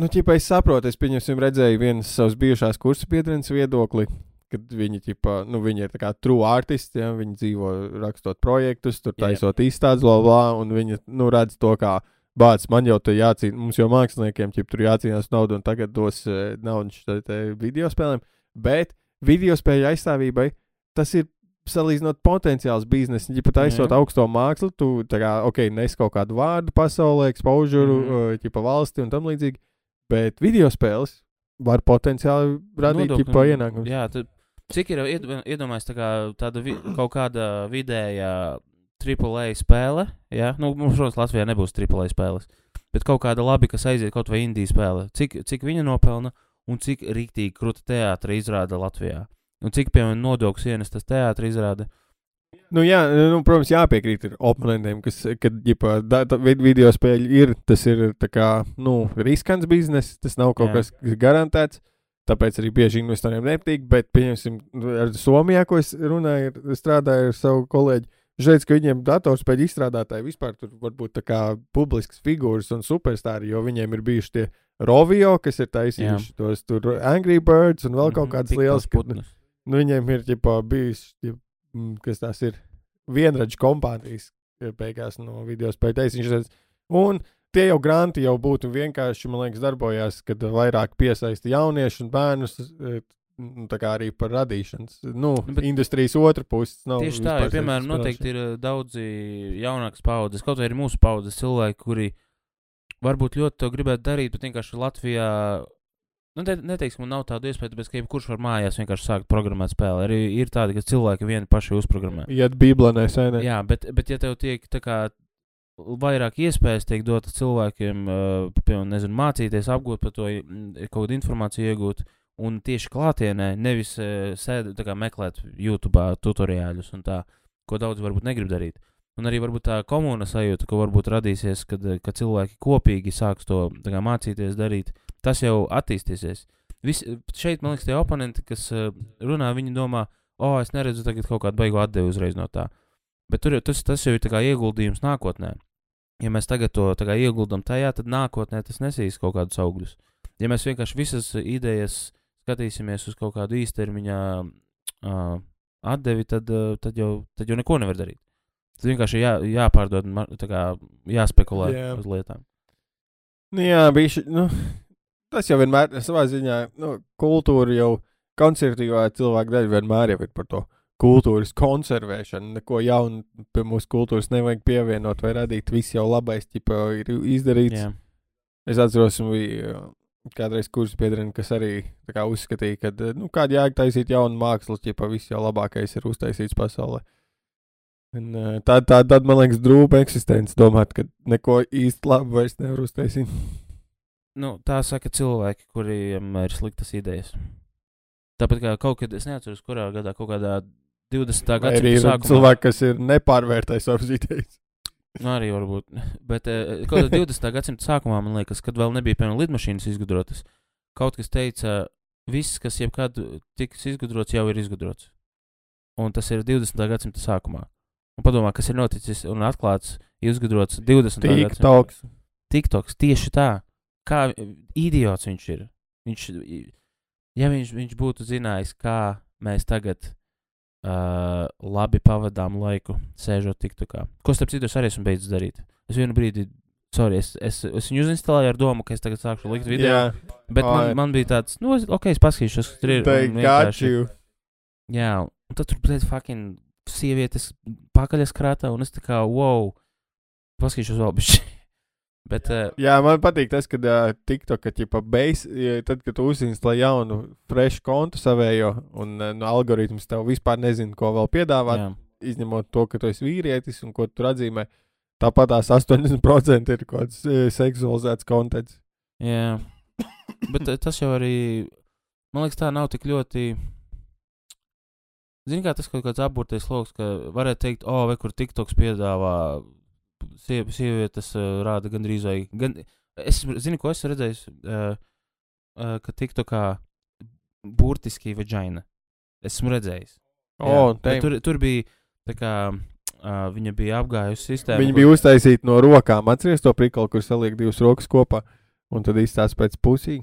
Speaker 3: nu ķipa, es saprotu, es pieņemsim, redzēju vienas savas bijušās kursa biedrenes viedokli. Kad viņi, ķipa, nu, viņi ir tā kā true artisti, ja, viņi dzīvo rakstot projektus, tur taisot izstādes, bla, bla, un viņi nu, redz to kā bācis. Man jau tur jācīnās, mums jau māksliniekiem ķip, tur jācīnās naudu, un tagad dos uh, naudu šai video spēlēm. Bet video spēļu aizstāvībai tas ir salīdzinot potenciāls biznesa. Ja pat aizsot
Speaker 2: Jā.
Speaker 3: augsto mākslu, tu kā, ok, nes kaut kādu vārdu pasaulē, exposure, mm. -hmm. uh, valsti un tam līdzīgi. Bet video spēles var potenciāli radīt ģipa ienākumus.
Speaker 2: Jā, tad, cik ir ied- iedomājies tā kā tāda vi, *clears throat* kaut kāda vidēja AAA spēle? Jā, nu, mums, protams, Latvijā nebūs AAA spēles. Bet kaut kāda labi, kas aiziet kaut vai Indijas spēle. Cik, cik viņa nopelna un cik rīktīgi krūta teātris izrāda Latvijā? Un cik, piemēram, nodokļus ienestas teātris izrāda?
Speaker 3: Nu, jā, nu, protams, jāpiekrīt ir oponentiem, kas, kad ģipa, da, da, vid- video spēļi ir, tas ir kā, nu, riskants bizness, tas nav kaut
Speaker 2: Jā.
Speaker 3: kas garantēts. Tāpēc arī bieži investoriem nepatīk, bet, pieņemsim, ar Somijā, ko es runāju, ir, strādāju ar savu kolēģi. Viņš teica, ka viņiem datorspēļu izstrādātāji vispār tur var būt publisks figūras un superstarri, jo viņiem ir bijuši tie Rovio, kas ir taisījuši tos tur Angry Birds un vēl kaut
Speaker 2: Mhm,
Speaker 3: kādas lielas
Speaker 2: tos putnus.
Speaker 3: Nu, viņiem ir ģipā, bijis, ģip, mm, kas tās ir, vienradžu kompānijas, beigās no video spēļu taisīšanas. Un tie jau granti jau būtu vienkārši, man liekas, darbojās, kad vairāk piesaista jauniešus un bērnus. e, nu, Tā kā arī par radīšanas, nu,
Speaker 2: Nu, bet-
Speaker 3: industrijas otru pusi.
Speaker 2: Tieši tā, jo, piemēram, noteikti ir uh, daudzi jaunākas paudzes, kaut arī mūsu paudzes cilvēki, kuri varbūt ļoti to gribētu darīt, bet vienkārši Latvijā. Nu, te, neteiksim, man nav tāda iespēja, bet jebkurš var mājās vienkārši sākt programmēt spēli. Arī ir tādi, ka cilvēki vieni paši uzprogrammē.
Speaker 3: Iet bīblenē, sēnē.
Speaker 2: Jā, bet, bet ja tev tiek tā kā vairāk iespējas tiek dotas cilvēkiem, uh, piemēram, nezinu, mācīties, apgūt par to, mm, kaut kādu informāciju iegūt, un tieši klātienē, nevis uh, sēdēt, kā meklēt YouTube tutoriāļus un tā, ko daudz varbūt negrib darīt. Un arī varbūt tā komuna sajūta, ka varbūt radīsies, kad, eh, kad cilvēki kopīgi sāks to kā, mācīties darīt, tas jau attīstīsies. Vis, šeit, man liekas, tie oponenti, kas uh, runā, viņi domā, o, oh, es neredzu tagad kaut kādu baigu atdevi uzreiz no tā. Bet tur, tas, tas jau ir ieguldījums nākotnē. Ja mēs tagad to ieguldam tajā, tad nākotnē tas nesīs kaut kādus augļus. Ja mēs vienkārši visas idejas skatīsimies uz kaut kādu īstermiņa uh, atdevi, tad, uh, tad, jau, tad jau neko nevar darīt. Tad vienkārši jā, jāpārdod, kā jāspekulē
Speaker 3: Jā.
Speaker 2: uz lietām.
Speaker 3: Nu, jā, bija šī. Nu, tas jau vienmēr, savā ziņā, nu, kultūra jau konservatīvā cilvēka daļa vienmēr ir par to kultūras konservēšanu. Neko jaunu pie mūsu kultūras nevajag pievienot vai radīt. Viss jau labais ķipa, ir izdarīts.
Speaker 2: Jā.
Speaker 3: Es atceros, bija uh, kādreiz kursus biedreni, kas arī kā uzskatīja, ka nu, kāda jēga taisīt jaunu mākslu, ja viss jau labākais ir uztaisīts pasaulē. Un, uh, tā, tā, tad man liekas, drūma eksistence domāt, ka neko īsti labu vairs nevar uztaisīt. *laughs*
Speaker 2: nu, tā saka cilvēki, kuriem ir sliktas idejas. Tāpat kā kaut kad, es neatceros, kurā gadā, kaut kādā 20.
Speaker 3: Vai arī
Speaker 2: gadsimta sākumā.
Speaker 3: cilvēki, kas ir nepārvērtējis savas idejas.
Speaker 2: Nu, arī varbūt. Bet eh, kaut kādā 20. gadsimta sākumā, man liekas, kad vēl nebija, piemēram, lidmašīnas izgudrotas, kaut kas teica, viss, kas jebkad tiks izgudrots, jau ir izgudrots. Un tas ir 20. gadsimta sākumā. Un padomā, kas ir noticis un atklāts, izgudrots 20. gadsimta.
Speaker 3: TikToks.
Speaker 2: TikToks tieši tā. Kā idiots viņš ir. Viņš, ja viņš, viņš būtu zinājis, kā mēs tagad uh, labi pavadām laiku, sēžot TikTokā. Ko starp citu es arī esmu beidzis darīt. Es vienu brīdi, sorry, es, es, es viņu uzinstalēju ar domu, ka es tagad sākšu likt video.
Speaker 3: Jā,
Speaker 2: Bet
Speaker 3: Ai.
Speaker 2: man, man bija tāds, nu, es- ok, es paskatīšos, kas tur ir. vienkārši-. Jā, un tad tur bija fucking sievietes pakaļas krātā, un es tā kā, wow, paskatīšos vēl bišķi. Bet, uh,
Speaker 3: Jā, man patīk tas, ka uh, TikTok, ka ja, tad, kad tu uzinstalē jaunu, fresh kontu savējo, un uh, no algoritms tev vispār nezina, ko vēl piedāvāt,
Speaker 2: jā,
Speaker 3: izņemot to, ka tu esi vīrietis un ko tu atzīmē. Tāpat tās 80% ir kaut kāds uh, seksualizēts konteksts.
Speaker 2: jā. Bet uh, tas jau arī, man liekas, tā nav tik ļoti. Zini, kā tas kaut kāds apburtais lokus, ka varētu teikt, o, oh, vai kur TikToks piedāvā siev, sievietes uh, rāda gandrīz vai. Gan, es zinu, ko esmu redzējis, uh, uh, ka TikTokā burtiski vagina. Esmu redzējis.
Speaker 3: O,
Speaker 2: bet
Speaker 3: damn.
Speaker 2: tur, tur bija tā kā uh, viņa bija apgājusi sistēmu. Kur-
Speaker 3: bija uztaisīti no rokām. Atceries to prikolu, kur saliek divas rokas kopā, un tad izstāsta pēc pusī.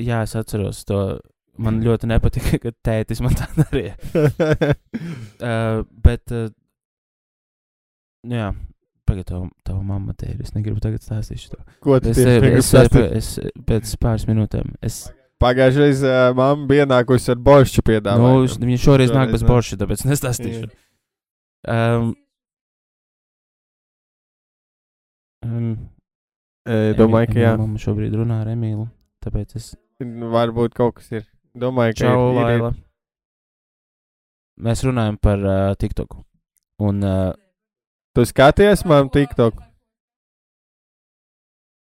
Speaker 2: Jā, es atceros to. Man ļoti nepatika, ka tētis man tā darīja. Uh, *laughs* bet, uh, nu jā, pagaid, tava, tava mamma te ir. Es negribu tagad stāstīt šo.
Speaker 3: Ko tu
Speaker 2: Es,
Speaker 3: tieši
Speaker 2: es, es,
Speaker 3: stāstīt?
Speaker 2: es, pēc pāris minūtēm. Es,
Speaker 3: Pagājušajā reizē uh, mamma bija ienākusi ar boršu
Speaker 2: nu,
Speaker 3: piedāvājumu.
Speaker 2: viņa šoreiz nāk bez
Speaker 3: Šoreiz nāk.
Speaker 2: borša, tāpēc nestāstīšu. Um, um,
Speaker 3: E, domāju, ka jā.
Speaker 2: Mamma šobrīd runā ar Emīlu, tāpēc es
Speaker 3: Varbūt kaut kas ir. Domāju, ka
Speaker 2: Čau,
Speaker 3: ir, ir, ir.
Speaker 2: Mēs runājam par uh, TikToku. Un uh,
Speaker 3: Tu skaties man TikTok.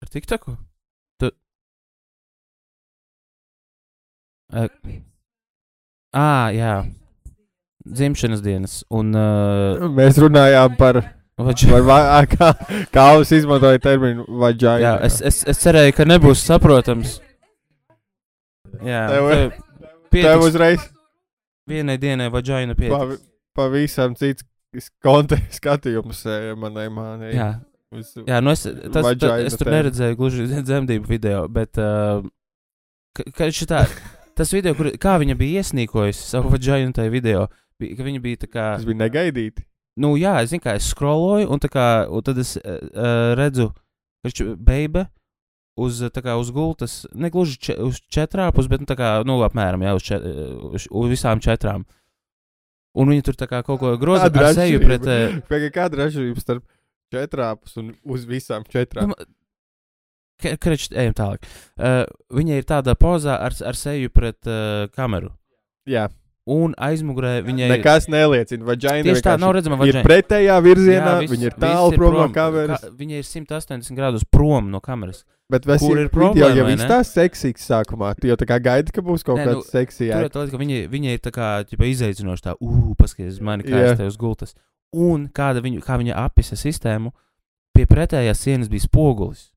Speaker 2: ar TikToku? Tu. Uh, ah, jā. Dzimšanas dienas. Un. Uh,
Speaker 3: Mēs runājām par,
Speaker 2: vaģ...
Speaker 3: par ā, kā, kā jūs izmantojat terminu vagina.
Speaker 2: jā, es, es, es cerēju, ka nebūs saprotams. Jā,
Speaker 3: Tev-
Speaker 2: tev
Speaker 3: Tev
Speaker 2: pietiks
Speaker 3: uzreiz
Speaker 2: vienai dienai vaģaina pietiks.
Speaker 3: pavi- pavisam cits konteksts skatījums eh, manai mānei.
Speaker 2: Jā,
Speaker 3: Uz,
Speaker 2: Jā, nu es, tas,
Speaker 3: Vagina
Speaker 2: es tur neredzēju gluži *laughs* dzemdību video, bet uh, ka, šitā, *laughs* tas video, kur, kā viņa bija iesnīkojusi savu vaginu tajā video, bija, ka viņa bija tā kā,
Speaker 3: Tas bija negaidīti.
Speaker 2: nu jā, es zinu, kā es scrolloju, un, tā kā, un tad es uh, uh, redzu, ka beiba uz, tā kā, uz gultas, ne gluži če, uz četrāpus, bet nu, tā kā, nu, apmēram, jā, uz, čet, uz, uz visām četrām. Un viņi tur kaut ko groza ar seju pret.
Speaker 3: Pagaid, Kāda ir atšķirība starp četrāpus un uz visām četrām?
Speaker 2: Nu, Kreč, ejam tālāk. Uh, viņa ir tādā pozā ar, ar seju pret uh, kameru.
Speaker 3: Jā,
Speaker 2: Un aizmugurē viņai
Speaker 3: nekas neliecina. Vagina
Speaker 2: tieši tā nav redzama
Speaker 3: ir
Speaker 2: vagina.
Speaker 3: pretējā virzienā,
Speaker 2: viss-
Speaker 3: viņa ir tālu prom no
Speaker 2: prom.
Speaker 3: kameras.
Speaker 2: Ka, viņa ir 180 grādus prom no kameras.
Speaker 3: Bet vai
Speaker 2: Kur
Speaker 3: ir
Speaker 2: ir
Speaker 3: video,
Speaker 2: problēma,
Speaker 3: ja
Speaker 2: vai
Speaker 3: viss
Speaker 2: ne?
Speaker 3: tā seksīgs sākumā? Tu jau tā kā gaidi, ka būs kaut
Speaker 2: Nē, nu. Tur ir tā, ka viņa, viņa ir tā kā ķipa, izaicinoša, tā, uh, paskaties, uz mani kā
Speaker 3: Jā.
Speaker 2: es te uz gultas. Un kāda viņu, kā viņa apisa sistēmu, pie pretējās sienas bija spogulis.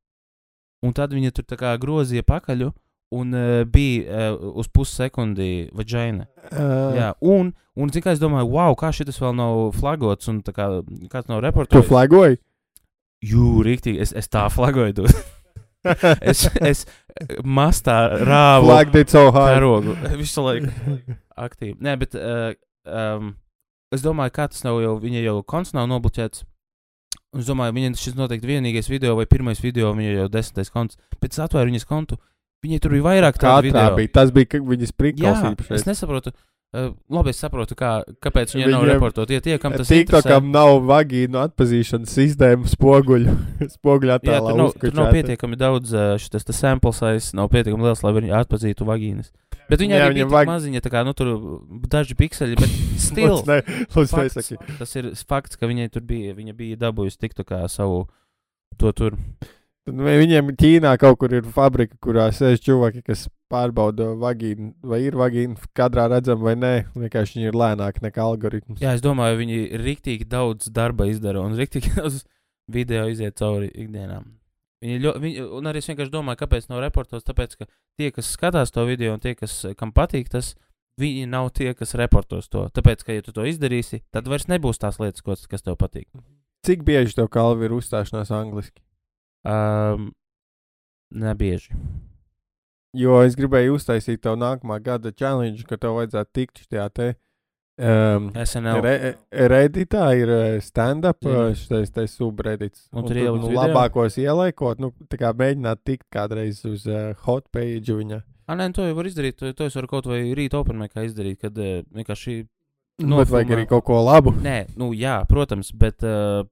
Speaker 2: Un tad viņa tur tā kā grozīja pakaļu un uh, bija uh, uz pussekundi vagina.
Speaker 3: Uh,
Speaker 2: Jā, un, un kā es domāju, wow, kā šis vēl nav flagots un kā kāds nav
Speaker 3: Tu
Speaker 2: reporters.
Speaker 3: flagoji?
Speaker 2: Jū, rīktīgi, es, es tā flagoju. tu. *laughs* es, es mastā rāvu
Speaker 3: so hard.
Speaker 2: karogu visu laiku aktīvi. Nē, bet uh, um, es domāju, kā tas nav jau, viņa jau konts nav nobloķēts. Un Es domāju, viņa šis noteikti vienīgais video vai pirmais video, viņa jau desmitais konts. Pēc tam atvēru viņas kontu. Viņai tur bija vairāk tādu video.
Speaker 3: bija. Tas bija viņas
Speaker 2: Jā,
Speaker 3: prikals
Speaker 2: es nesaprotu. Uh, labi, es saprotu, kā, kāpēc viņa nav
Speaker 3: Viņiem-
Speaker 2: reportot. Ja tie, kam tas ir.
Speaker 3: TikTokam nav vagīnu atpazīšanas sistēma spoguļu, *laughs* spoguļu
Speaker 2: Jā,
Speaker 3: attēlā.
Speaker 2: tur nav, tur nav pietiekami daudz šis sample size, nav pietiekami liels, lai viņi atpazītu vagīnas. Bet viņa
Speaker 3: Jā,
Speaker 2: arī bija vag... maziņa, tā kā, nu, tur daži pikseli, bet *laughs* stils.
Speaker 3: Ne,
Speaker 2: fakts, tas ir fakts, ka viņai tur bija, viņa bija dabūjusi tiktu kā savu to tur.
Speaker 3: Tad viņiem Ķīnā kaut kur ir fabrika, kurā sēž cilvēki, kas pārbauda vagīnu, vai ir vagīna kadrā redzama vai nē. Vienkārši viņi ir lēnāki nekā algoritms.
Speaker 2: Jā, es domāju, viņi rīktīgi daudz darba izdara un rīktīgi *laughs* daudz video iziet cauri ikdienām. Viņi, ļo, viņi, un arī es vienkārši domāju, kāpēc nav reportos, tāpēc, ka tie, kas skatās to video un tie, kas, kam patīk tas, viņi nav tie, kas reportos to. Tāpēc, ka, ja tu to izdarīsi, tad vairs nebūs tās lietas, kas tev patīk.
Speaker 3: Cik bieži tev kalvi ir uzstāšanās angliski?
Speaker 2: Um, nebieži.
Speaker 3: Jo es gribēju uztaisīt tev nākamā gada challenge, ka tev vajadzētu tikt šajā te. Um,
Speaker 2: SNL.
Speaker 3: Re, Redditā ir eh, stand-up, eh, šis te subreddits.
Speaker 2: Un
Speaker 3: Un
Speaker 2: tur ielikt
Speaker 3: nu,
Speaker 2: video?
Speaker 3: labākos ieliekot, nu, tā kā mēģināt tikt kādreiz uz uh, hot page viņa.
Speaker 2: Ah, nē, to jau var izdarīt. To, to es varu kaut vai rīt openmēkā izdarīt, kad uh, vienkārši.
Speaker 3: Nu, bet vajag arī kaut ko labu.
Speaker 2: Nē, nu jā, protams, bet uh,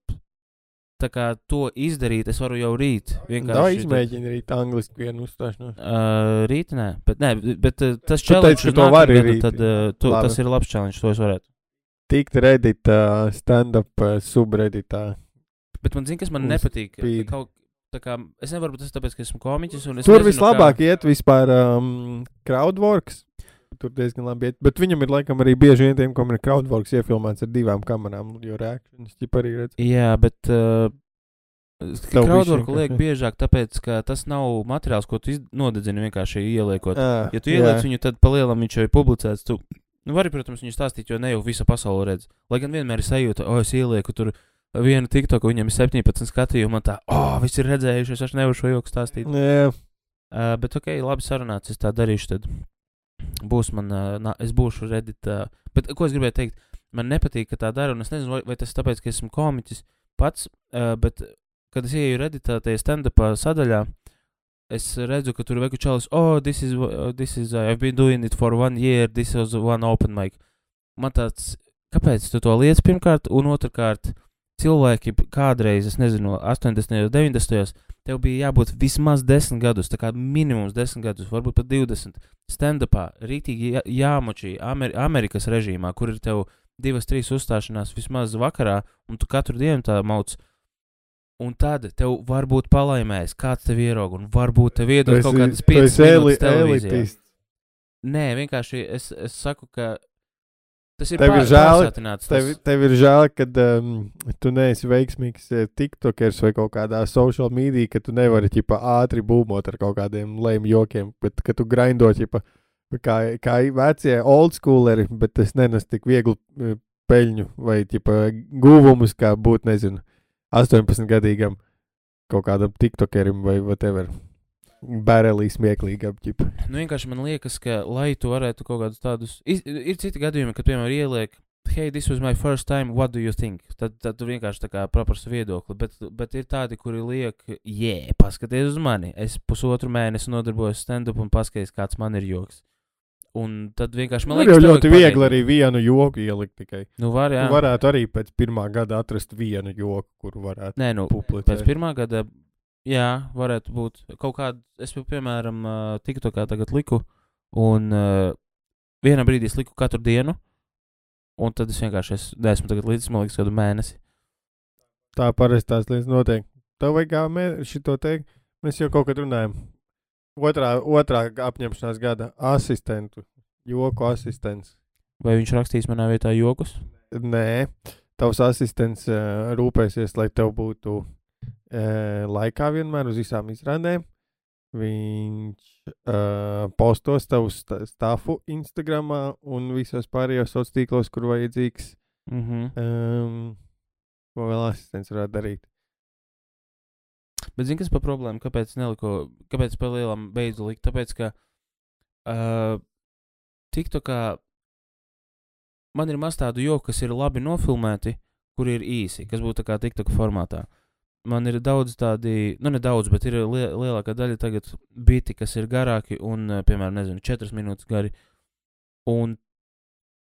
Speaker 2: tā kā to izdarīt, es varu jau rīt. Vienkārši.
Speaker 3: izmēģina arī angliski vienu uzstāšanos.
Speaker 2: Uh, rīt, nē, bet, nē, bet uh, tas
Speaker 3: teici,
Speaker 2: challenge uz
Speaker 3: to
Speaker 2: nākamgadu,
Speaker 3: rīt.
Speaker 2: Tad, uh, tu,
Speaker 3: Labi.
Speaker 2: tas ir labs challenge, to es varētu.
Speaker 3: Tikt Reddit uh, stand-up uh, subredditā.
Speaker 2: Bet man zina, kas man
Speaker 3: Uz
Speaker 2: nepatīk. Kaut, kā, es nevaru, bet tas tāpēc, ka esmu komiķis. es
Speaker 3: Tur
Speaker 2: nezinu,
Speaker 3: vislabāk iet vispār um, crowdworks. Tur diezgan labi iet. Bet viņam ir laikam arī bieži vien tiem, kam ir crowdworks iefilmēts ar divām kamerām. Jo reakcijas ķip arī redz.
Speaker 2: Jā, bet. Uh,
Speaker 3: bišķiņ,
Speaker 2: liek
Speaker 3: ka-
Speaker 2: biežāk, tāpēc, ka tas nav materiāls, ko tu nodedzini vienkārši ieliekot.
Speaker 3: À,
Speaker 2: Ja tu ieliec viņu, tad palielam viņš jau ir publicēts. Tu nu, vari, protams, viņu stāstīt, jo ne jau visa pasaule redz. Lai gan vienmēr ir sajūta, o, es ielieku tur vienu tiktoku, viņam ir 17 skatījumu, man tā, o, visi ir redzējuši, es vairs nevaru šo joku stāstīt.
Speaker 3: Jā,
Speaker 2: Uh, bet, ok, labi sarunāts, es tā darīšu. Tad būs man, uh, nā, es būšu Reddit. Uh, bet, ko es gribēju teikt? Man nepatīk, ka tā dara, un es nezinu, vai, vai tas ir tāpēc, ka esmu komiķis pats, uh, bet, kad es ieju Redditā, tajā stand-upā sadaļā, es redzu, ka tur veku čalis, oh, this is, uh, this is, uh, I've been doing it for one year, this was one open mic. Man tāds, kāpēc tu to liec pirmkārt, un otrkārt, cilvēki kādreiz, es nezinu, 80. un 90. tev bija jābūt vismaz 10 gadus, tā kā minimums 10 gadus, varbūt pat 20. Stand-upā, rītīgi jā, jāmočī Amer Amerikas režīmā, kur ir tev divas, trīs uzstāšanās vismaz vakarā, un tu katru dienu tā mauc. Un tad tev varbūt palaimēs, kāds tev ierauga, un varbūt tev iedod kaut kādas
Speaker 3: tu
Speaker 2: 5
Speaker 3: esi eli-
Speaker 2: minūtes televīzijā.
Speaker 3: elitists.
Speaker 2: Nē, vienkārši es, es saku, ka tas ir
Speaker 3: Tev ir
Speaker 2: pār-
Speaker 3: žēl-
Speaker 2: pārsātināts.
Speaker 3: Tev, tev ir žēl, ka um, tu neesi veiksmīgs eh, tiktokers vai kaut kādā social media, ka tu nevari ķipa, ātri būmot ar kaut kādiem lēmiem jokiem, bet ka tu grindo ķipa, kā, kā vecie old schooleri, bet tas nenes tik vieglu eh, peļņu vai ķipa, guvumus, kā būt, nezinu, 18 gadīgam kaut kādam tiktokerim vai whatever. Bērelī smieklīgam ķipa.
Speaker 2: Nu, vienkārši man liekas, ka, lai tu varētu kaut kādus tādus. iz- Ir citi gadījumi, kad, piemēram, ieliek, hei, this was my first time, what do you think? Tad, tad tu vienkārši tā kā paprasti viedokli. Bet, bet ir tādi, kuri liek, jē, paskaties uz mani. Es pusotru mēnesi nodarbojos stand-up un paskaties, kāds man ir joks. Un tad vienkārši man liekas, tev
Speaker 3: ļoti viegli arī
Speaker 2: pamēģināt.
Speaker 3: vienu joku ielikt tikai.
Speaker 2: Nu, var, jā.
Speaker 3: Tu varētu arī pēc pirmā gada atrast vienu joku, kuru varētu
Speaker 2: Nē, nu,
Speaker 3: publicēt.
Speaker 2: pēc pirmā gada, jā, varētu būt kaut kāda. Es, piemēram, ā, TikTokā tagad liku, un uh, vienā brīdī es liku katru dienu, un tad es vienkārši es, neesmu tagad līdzi, man liekas, kādu mēnesi.
Speaker 3: Tā parasti tās lietas notiek. Tev vajag kā mē, šito teikt. Mēs jau kaut kad runājam. Otrā, otrā apņemšanās gada asistentu, joku asistents.
Speaker 2: Vai viņš rakstīs manā vietā jokus?
Speaker 3: Nē, tavs asistents uh, rūpēsies, lai tev būtu laikā vienmēr uz visām izrādēm. Viņš uh, postos tavu sta- stāfu Instagram un visos pārējos sociālos tīklos, kur vajadzīgs.
Speaker 2: Mhm.
Speaker 3: Um, ko vēl asistents varētu darīt?
Speaker 2: Bet zini, kas par problēmu? Kāpēc neliku, kāpēc pa lielam beidzu likt? Tāpēc, ka uh, TikTokā man ir maz tādu joku, kas ir labi nofilmēti, kur ir īsi, kas būtu tā kā TikTok formātā. Man ir daudz tādi, nu ne daudz, bet ir lie, lielākā daļa tagad biti, kas ir garāki un, uh, piemēram, nezinu, 4 minūtes gari. Un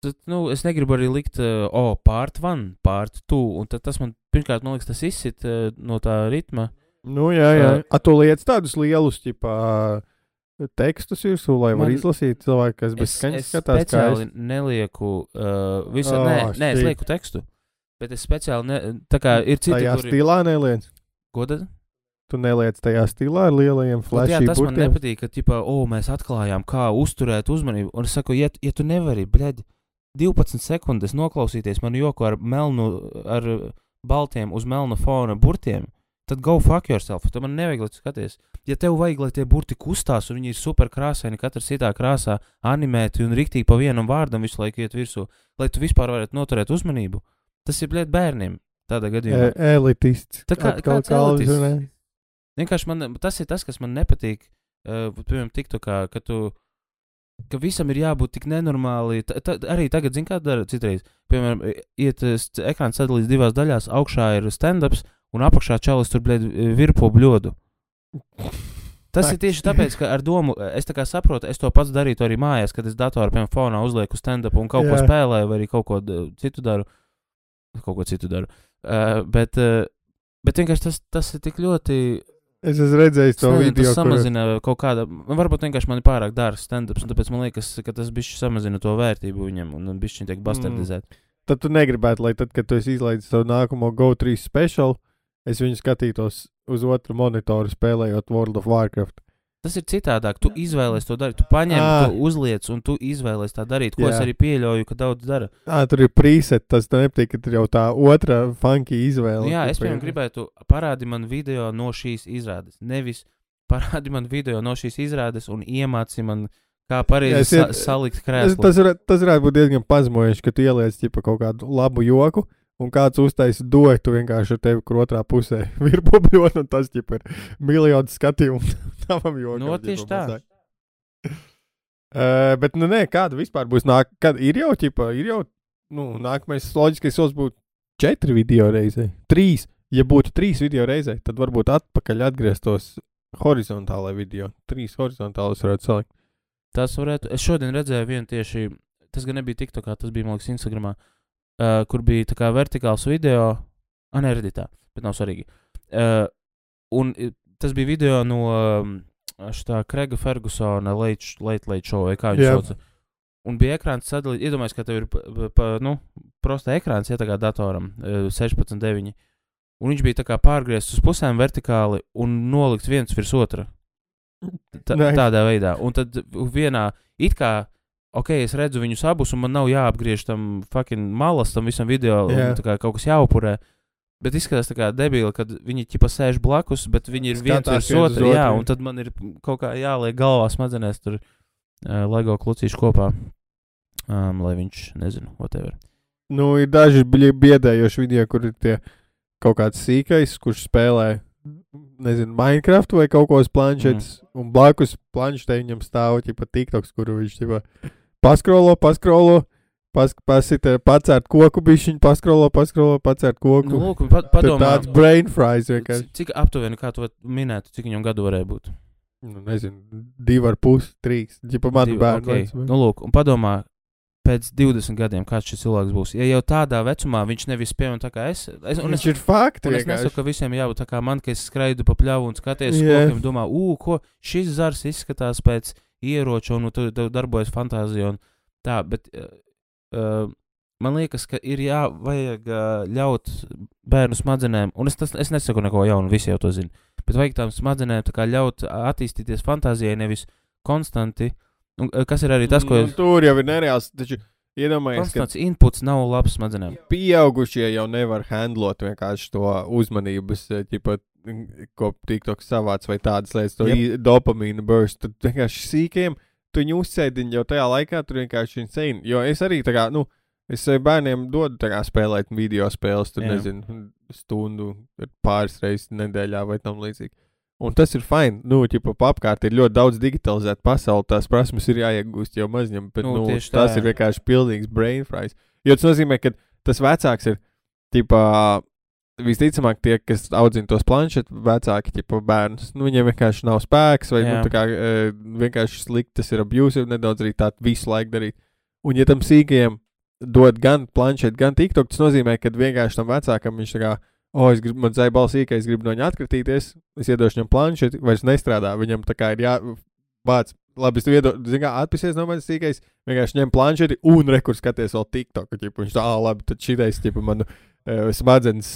Speaker 2: tad, nu, es negribu arī likt, uh, o, oh, pārt one, pārt two, un tad tas man, pirmkārt, man liekas, tas izsit uh, no tā ritma.
Speaker 3: Nu, jā, jā.
Speaker 2: Uh,
Speaker 3: Uh, tu liec tādus lielus ķipā, tekstus virsū, lai varētu izlasīt cilvēku, kas bez
Speaker 2: Es,
Speaker 3: skaņas
Speaker 2: es
Speaker 3: skatās. kā
Speaker 2: speciāli
Speaker 3: es.
Speaker 2: nelieku uh, visu,
Speaker 3: Oh,
Speaker 2: nē, nē, es lieku tekstu. Bet es speciāli, ne, tā kā ir citi,
Speaker 3: Tajā
Speaker 2: kuri...
Speaker 3: stilā neliec.
Speaker 2: Ko tad?
Speaker 3: Tu neliec tajā stilā ar lielajiem
Speaker 2: Ot, jā,
Speaker 3: flashiem.
Speaker 2: tas man nepatīk, ka, ķipā, o, mēs atklājām, kā uzturēt uzmanību. Un es saku, ja, ja tu nevari, bļaļ, 12 sekundes noklausīties manu joku ar melnu, ar baltiem uz melna fona burtiem, tad go fuck yourself. Tad man nevajag, lai tu skaties. Ja tev vajag, lai tie burti kustās, un viņi ir super krāsaini, katrs citā krāsā, animēti un riktīgi pa vienam vārdam visu laiku iet virsū, lai tu vispār varētu noturēt uzmanību, tas ir bļaļ bērniem tādā gadījumā.
Speaker 3: E elitists.
Speaker 2: Tā kā- kāds
Speaker 3: kalvis,
Speaker 2: elitists? Vienkārši man, tas ir tas, kas man nepatīk. Uh, piemēram, TikTokā, ka tu. Ka visam ir jābūt tik nenormāli. Ta, ta, arī tagad, zini, kā dara citreiz. Piemēram, iet st- ekrāns sadalīts divās daļās. Augšā ir stand-ups, un apakšā čalis tur blēd virpo bļodu. Tas ir tieši tāpēc, ka ar domu, es kā saprotu, es to pats darītu arī mājās, kad es datorā, piemēram, fonā uzlieku stand-up un kaut ko
Speaker 3: Jā.
Speaker 2: spēlēju, vai arī kaut ko citu daru. Kaut ko citu daru. Uh, bet, uh, bet vienkārši tas, tas ir tik ļoti
Speaker 3: Es esmu redzējis to
Speaker 2: nezinu,
Speaker 3: video,
Speaker 2: tas
Speaker 3: kur
Speaker 2: samazina kaut kādu. Varbūt vienkārši man ir pārāk dārgs stand-ups, un tāpēc man liekas, ka tas bišķi samazina to vērtību viņam, un bišķi tiek bastardizēt.
Speaker 3: tad tu negribētu, lai tad, kad tu izlaidis savu nākamo GO3 special, es viņu skatītos uz otru monitoru spēlējot World of Warcraft.
Speaker 2: Tas ir citādāk. Tu izvēlējies to darīt. Tu paņem,
Speaker 3: Ā.
Speaker 2: tu uzliec, un tu izvēlējies tā darīt. Ko
Speaker 3: Jā.
Speaker 2: es arī pieļauju, ka daudz dara.
Speaker 3: Ah, tur ir preset, tas tev nepatīk, ka tur jau tā otra funky izvēle.
Speaker 2: Jā, es piemēram gribētu parādīt man video no šīs izrādes. Nevis parādīt man video no šīs izrādes un iemāci man, kā pareizi sa
Speaker 3: iet-
Speaker 2: salikt krēslu.
Speaker 3: tas, tas varētu būt diezgan pazemojoši, ka tu ieliec ķipa, kaut kādu labu joku, un kāds uztaisīs doju, tu vienkārši ar tevi kur otrā pusē *laughs* virbobļot, un tas ķipa, ir miljonu skatījumu tavam jokam.
Speaker 2: Nu,
Speaker 3: ķipa,
Speaker 2: tieši tā.
Speaker 3: Uh, *laughs* bet, nu, nē, kāda vispār būs nāk, kad ir jau, ķipa, ir jau, nu, nākamais loģiskais solis būtu četri video reizē, trīs. Ja būtu trīs video reizē, tad varbūt atpakaļ atgrieztos horizontālai video. Trīs horizontālus varētu salikt.
Speaker 2: Tas varētu. Es šodien redzēju vienu tieši. Tas gan nebija TikTokā, tas bija Mākslinieks Instagramā, uh, kur bija tā kā vertikāls video. Nē, redītā, bet nav svarīgi. Uh, un tas bija video no um, šitā Krega Fergusona Late, late, late Show, vai kā viņš yeah. sauc. Un bija ekrāns sadalīts. Iedomājieties, ka tev ir pa, pa- nu, prosta ekrāns, ja kā datoram, uh, 16, 9. Un viņš bija tā kā pārgriezts uz pusēm vertikāli un nolikts viens virs otra. Tā, tādā veidā. Un tad vienā it kā, ok, es redzu viņus abus, un man nav jāapgriež tam fucking malas, tam visam video,
Speaker 3: Jā.
Speaker 2: un kā kaut kas jāupurē. Bet izskatās tā kā debīli, kad viņi ķipa sēž blakus, bet viņi ir viens virs otra. Jā,
Speaker 3: otru.
Speaker 2: un tad man ir kaut kā jāliek galvā smadzenēs tur uh, LEGO klucīšu kopā. Um, lai viņš, nezinu, whatever.
Speaker 3: Nu, ir daži biedējoši video, kur ir tie kaut kāds sīkais, kurš spēlē, nezinu, Minecraft vai kaut ko uz planšetes, mm. un blakus planšetē viņam stāv ķipa TikToks, kuru viņš ķipa paskrolo, paskrolo, pas, pasita, pacērt koku bišķiņu, paskrolo, paskrolo, pacērt koku.
Speaker 2: Nu, lūk, un pa,
Speaker 3: Tad
Speaker 2: padomā,
Speaker 3: tāds brain fries vienkārši.
Speaker 2: cik aptuveni, kā tu minētu, cik viņam gadu varēja būt?
Speaker 3: Nu, nezinu, divi ar pusi, trīs. Ģipa man bērnu.
Speaker 2: okay.
Speaker 3: vecumā.
Speaker 2: Nu, lūk, un padomā, pēc 20 gadiem, kāds šis cilvēks būs. Ja jau tādā vecumā viņš nevis piemēram tā kā es, es, un es,
Speaker 3: Viņš ir fakti.
Speaker 2: es nesaku, ka visiem jābūt tā kā man, ka es skraidu pa pļavu un skaties, yeah. kokiem, domā, ū, ko šis zars izskatās pēc ieroča, un tu, tu darbojas fantāzija un tā, bet uh, uh, man liekas, ka ir jā, vajag uh, ļaut bērnu smadzenēm, un es, tas, es nesaku neko jaunu, visi jau to zina, bet vajag tām smadzenēm tā ļaut attīstīties fantāzijai, nevis konstanti, un, uh, kas ir arī tas, ko
Speaker 3: Nu,
Speaker 2: es...
Speaker 3: Tur jau ir nereāls. Taču iedomājies, ka
Speaker 2: Konstants inputs nav labs smadzenēm.
Speaker 3: pieaugušie jau nevar handlot vienkārši to uzmanības, eh, ķipa, ko TikToks savāc vai tādas lietas, to yep. dopamīnu burst. Tad vienkārši sīkiem tu viņu uzsēdiņ jau tajā laikā, tur vienkārši insane. Jo es arī tā kā, nu, es bērniem dodu tā kā spēlēt video spēles, tur
Speaker 2: Jā.
Speaker 3: nezinu, stundu pāris reizes nedēļā vai tam līdzīgi. Un tas ir fini. Nu, ķipa, apkārt ir ļoti daudz digitalizēta pasaule. Tās prasmes ir jāiegūst jau mazņam, bet
Speaker 2: Nu,
Speaker 3: nu,
Speaker 2: tā,
Speaker 3: tas
Speaker 2: jā.
Speaker 3: ir vienkārši pilnīgs brain fries. Jo tas nozīmē, ka tas vecāks ir, tipā, visticamāk, tie, kas audzina tos planšetus, vecāki, tipā, bērnus, nu, viņiem vienkārši nav spēks, vai,
Speaker 2: Jā.
Speaker 3: nu, kā, e, vienkārši slikti, tas ir abusive, nedaudz arī tā visu laiku darīt. Un, ja tam sīkajam dod gan planšetu, gan tiktok, tas nozīmē, ka vienkārši tam vecākam viņš tā kā, oh, es gribu, man zai balsīkais, es gribu no viņa atkritīties, es iedošu viņam planšetu, vairs nestrādā, viņam tā kā ir jā, vāc, labi, es tev iedodu, zini, kā atpisies no manis sīkais, vienkārši ņem planšeti un rekurs skaties vēl TikTok. Ķipa, viņš tā, ah, labi, tad šitais, tipa, man smadzenes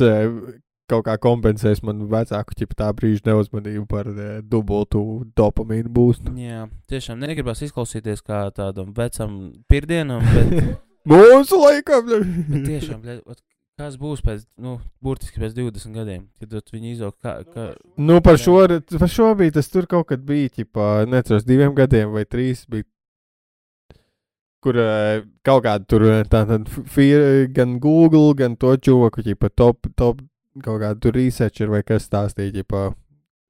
Speaker 3: kaut kā kompensēs man vecāku ķipa tā brīža neuzmanību par uh, dubultu dopamīnu būstu.
Speaker 2: Jā, tiešām negribas izklausīties kā tādam vecam pirdienam, bet *laughs*
Speaker 3: Mūsu laikam!
Speaker 2: Bet tiešām, bļa, kas būs pēc, nu, burtiski pēc 20 gadiem, kad viņi izaug, kā, kā,
Speaker 3: Nu, par šo, par šo bija tas tur kaut kad bija, ķipā, neceros, diviem gadiem vai trīs bija. Kur eh, kaut kāda tur eh, tā, tā, fir, gan Google, gan to čūku, ķipā, top, top, kaut kāda tur researcher vai kas stāstīja, ķipā,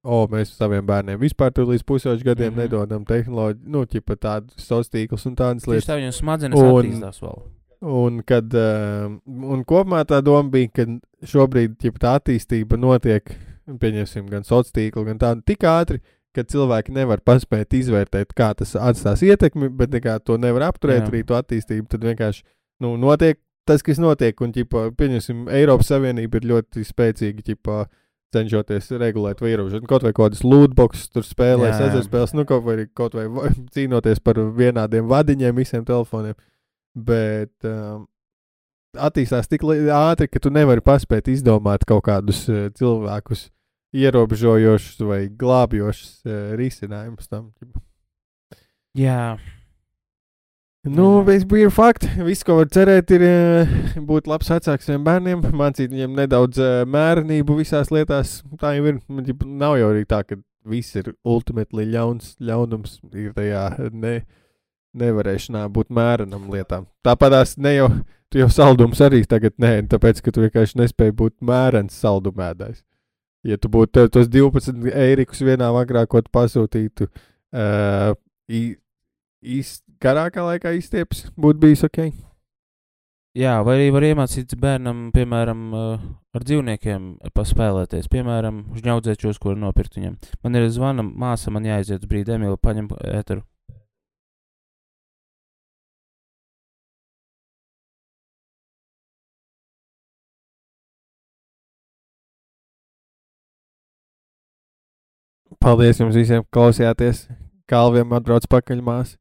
Speaker 3: o, mēs saviem bērniem vispār tur līdz pusauģu gadiem mm. -hmm. nedodam tehnoloģiju, nu, ķipā, tādu sociālus un tādas lietas.
Speaker 2: tā viņam smadzenes
Speaker 3: Un-
Speaker 2: attīstās vēl.
Speaker 3: Un, kad, uh, un kopumā tā doma bija, ka šobrīd ķip, tā attīstība notiek, pieņemsim, gan sociālā tīkla, gan tāda tik ātri, ka cilvēki nevar paspēt izvērtēt, kā tas atstās ietekmi, bet to nevar apturēt,
Speaker 2: Jā.
Speaker 3: arī to attīstību. Tad vienkārši nu, notiek tas, kas notiek, un, ķipa, pieņemsim, Eiropas Savienība ir ļoti spēcīga, ķipa, cenšoties regulēt ierobežot. Kaut vai kādas lootboxes, tur spēlēs,
Speaker 2: Jā.
Speaker 3: azartspēles, nu, kaut vai, kaut vai va- *laughs* cīnoties par vienādiem vadiņiem visiem telefoniem. Bet um, attīstās tik ātri, ka tu nevari paspēt izdomāt kaut kādus uh, cilvēkus ierobežojošus vai glābjošus uh, risinājumus tam.
Speaker 2: Jā,
Speaker 3: Nu, bija fakts. Viss, ko var cerēt, ir uh, būt labs vecāks saviem bērniem, mācīt viņiem nedaudz uh, mērenību visās lietās. Tā jau ir. Man ģip, nav jau arī tā, ka viss ir ultimately ļauns. Ļaunums ir tajā ne, nevarēšanā būt mērenam lietām. Tāpat tās ne jau, tu jau saldums arī tagad nē, tāpēc, ka tu vienkārši nespēji būt mērens saldumēdājs. Ja tu būtu tos 12 eirikus vienā vakarā, ko tu pasūtītu, uh, īs, garākā laikā izstieps, būtu bijis ok.
Speaker 2: jā, vai arī var iemācīt bērnam, piemēram, uh, ar dzīvniekiem paspēlēties, piemēram, žņaudzēčos, ko nopirkt viņam. Man ir zvana māsa, man jāaiziet uz brīdi, Emīla, paņem ēteru.
Speaker 3: Paldies jums visiem, klausījāties. Kalviem atbrauc pakaļ māsas.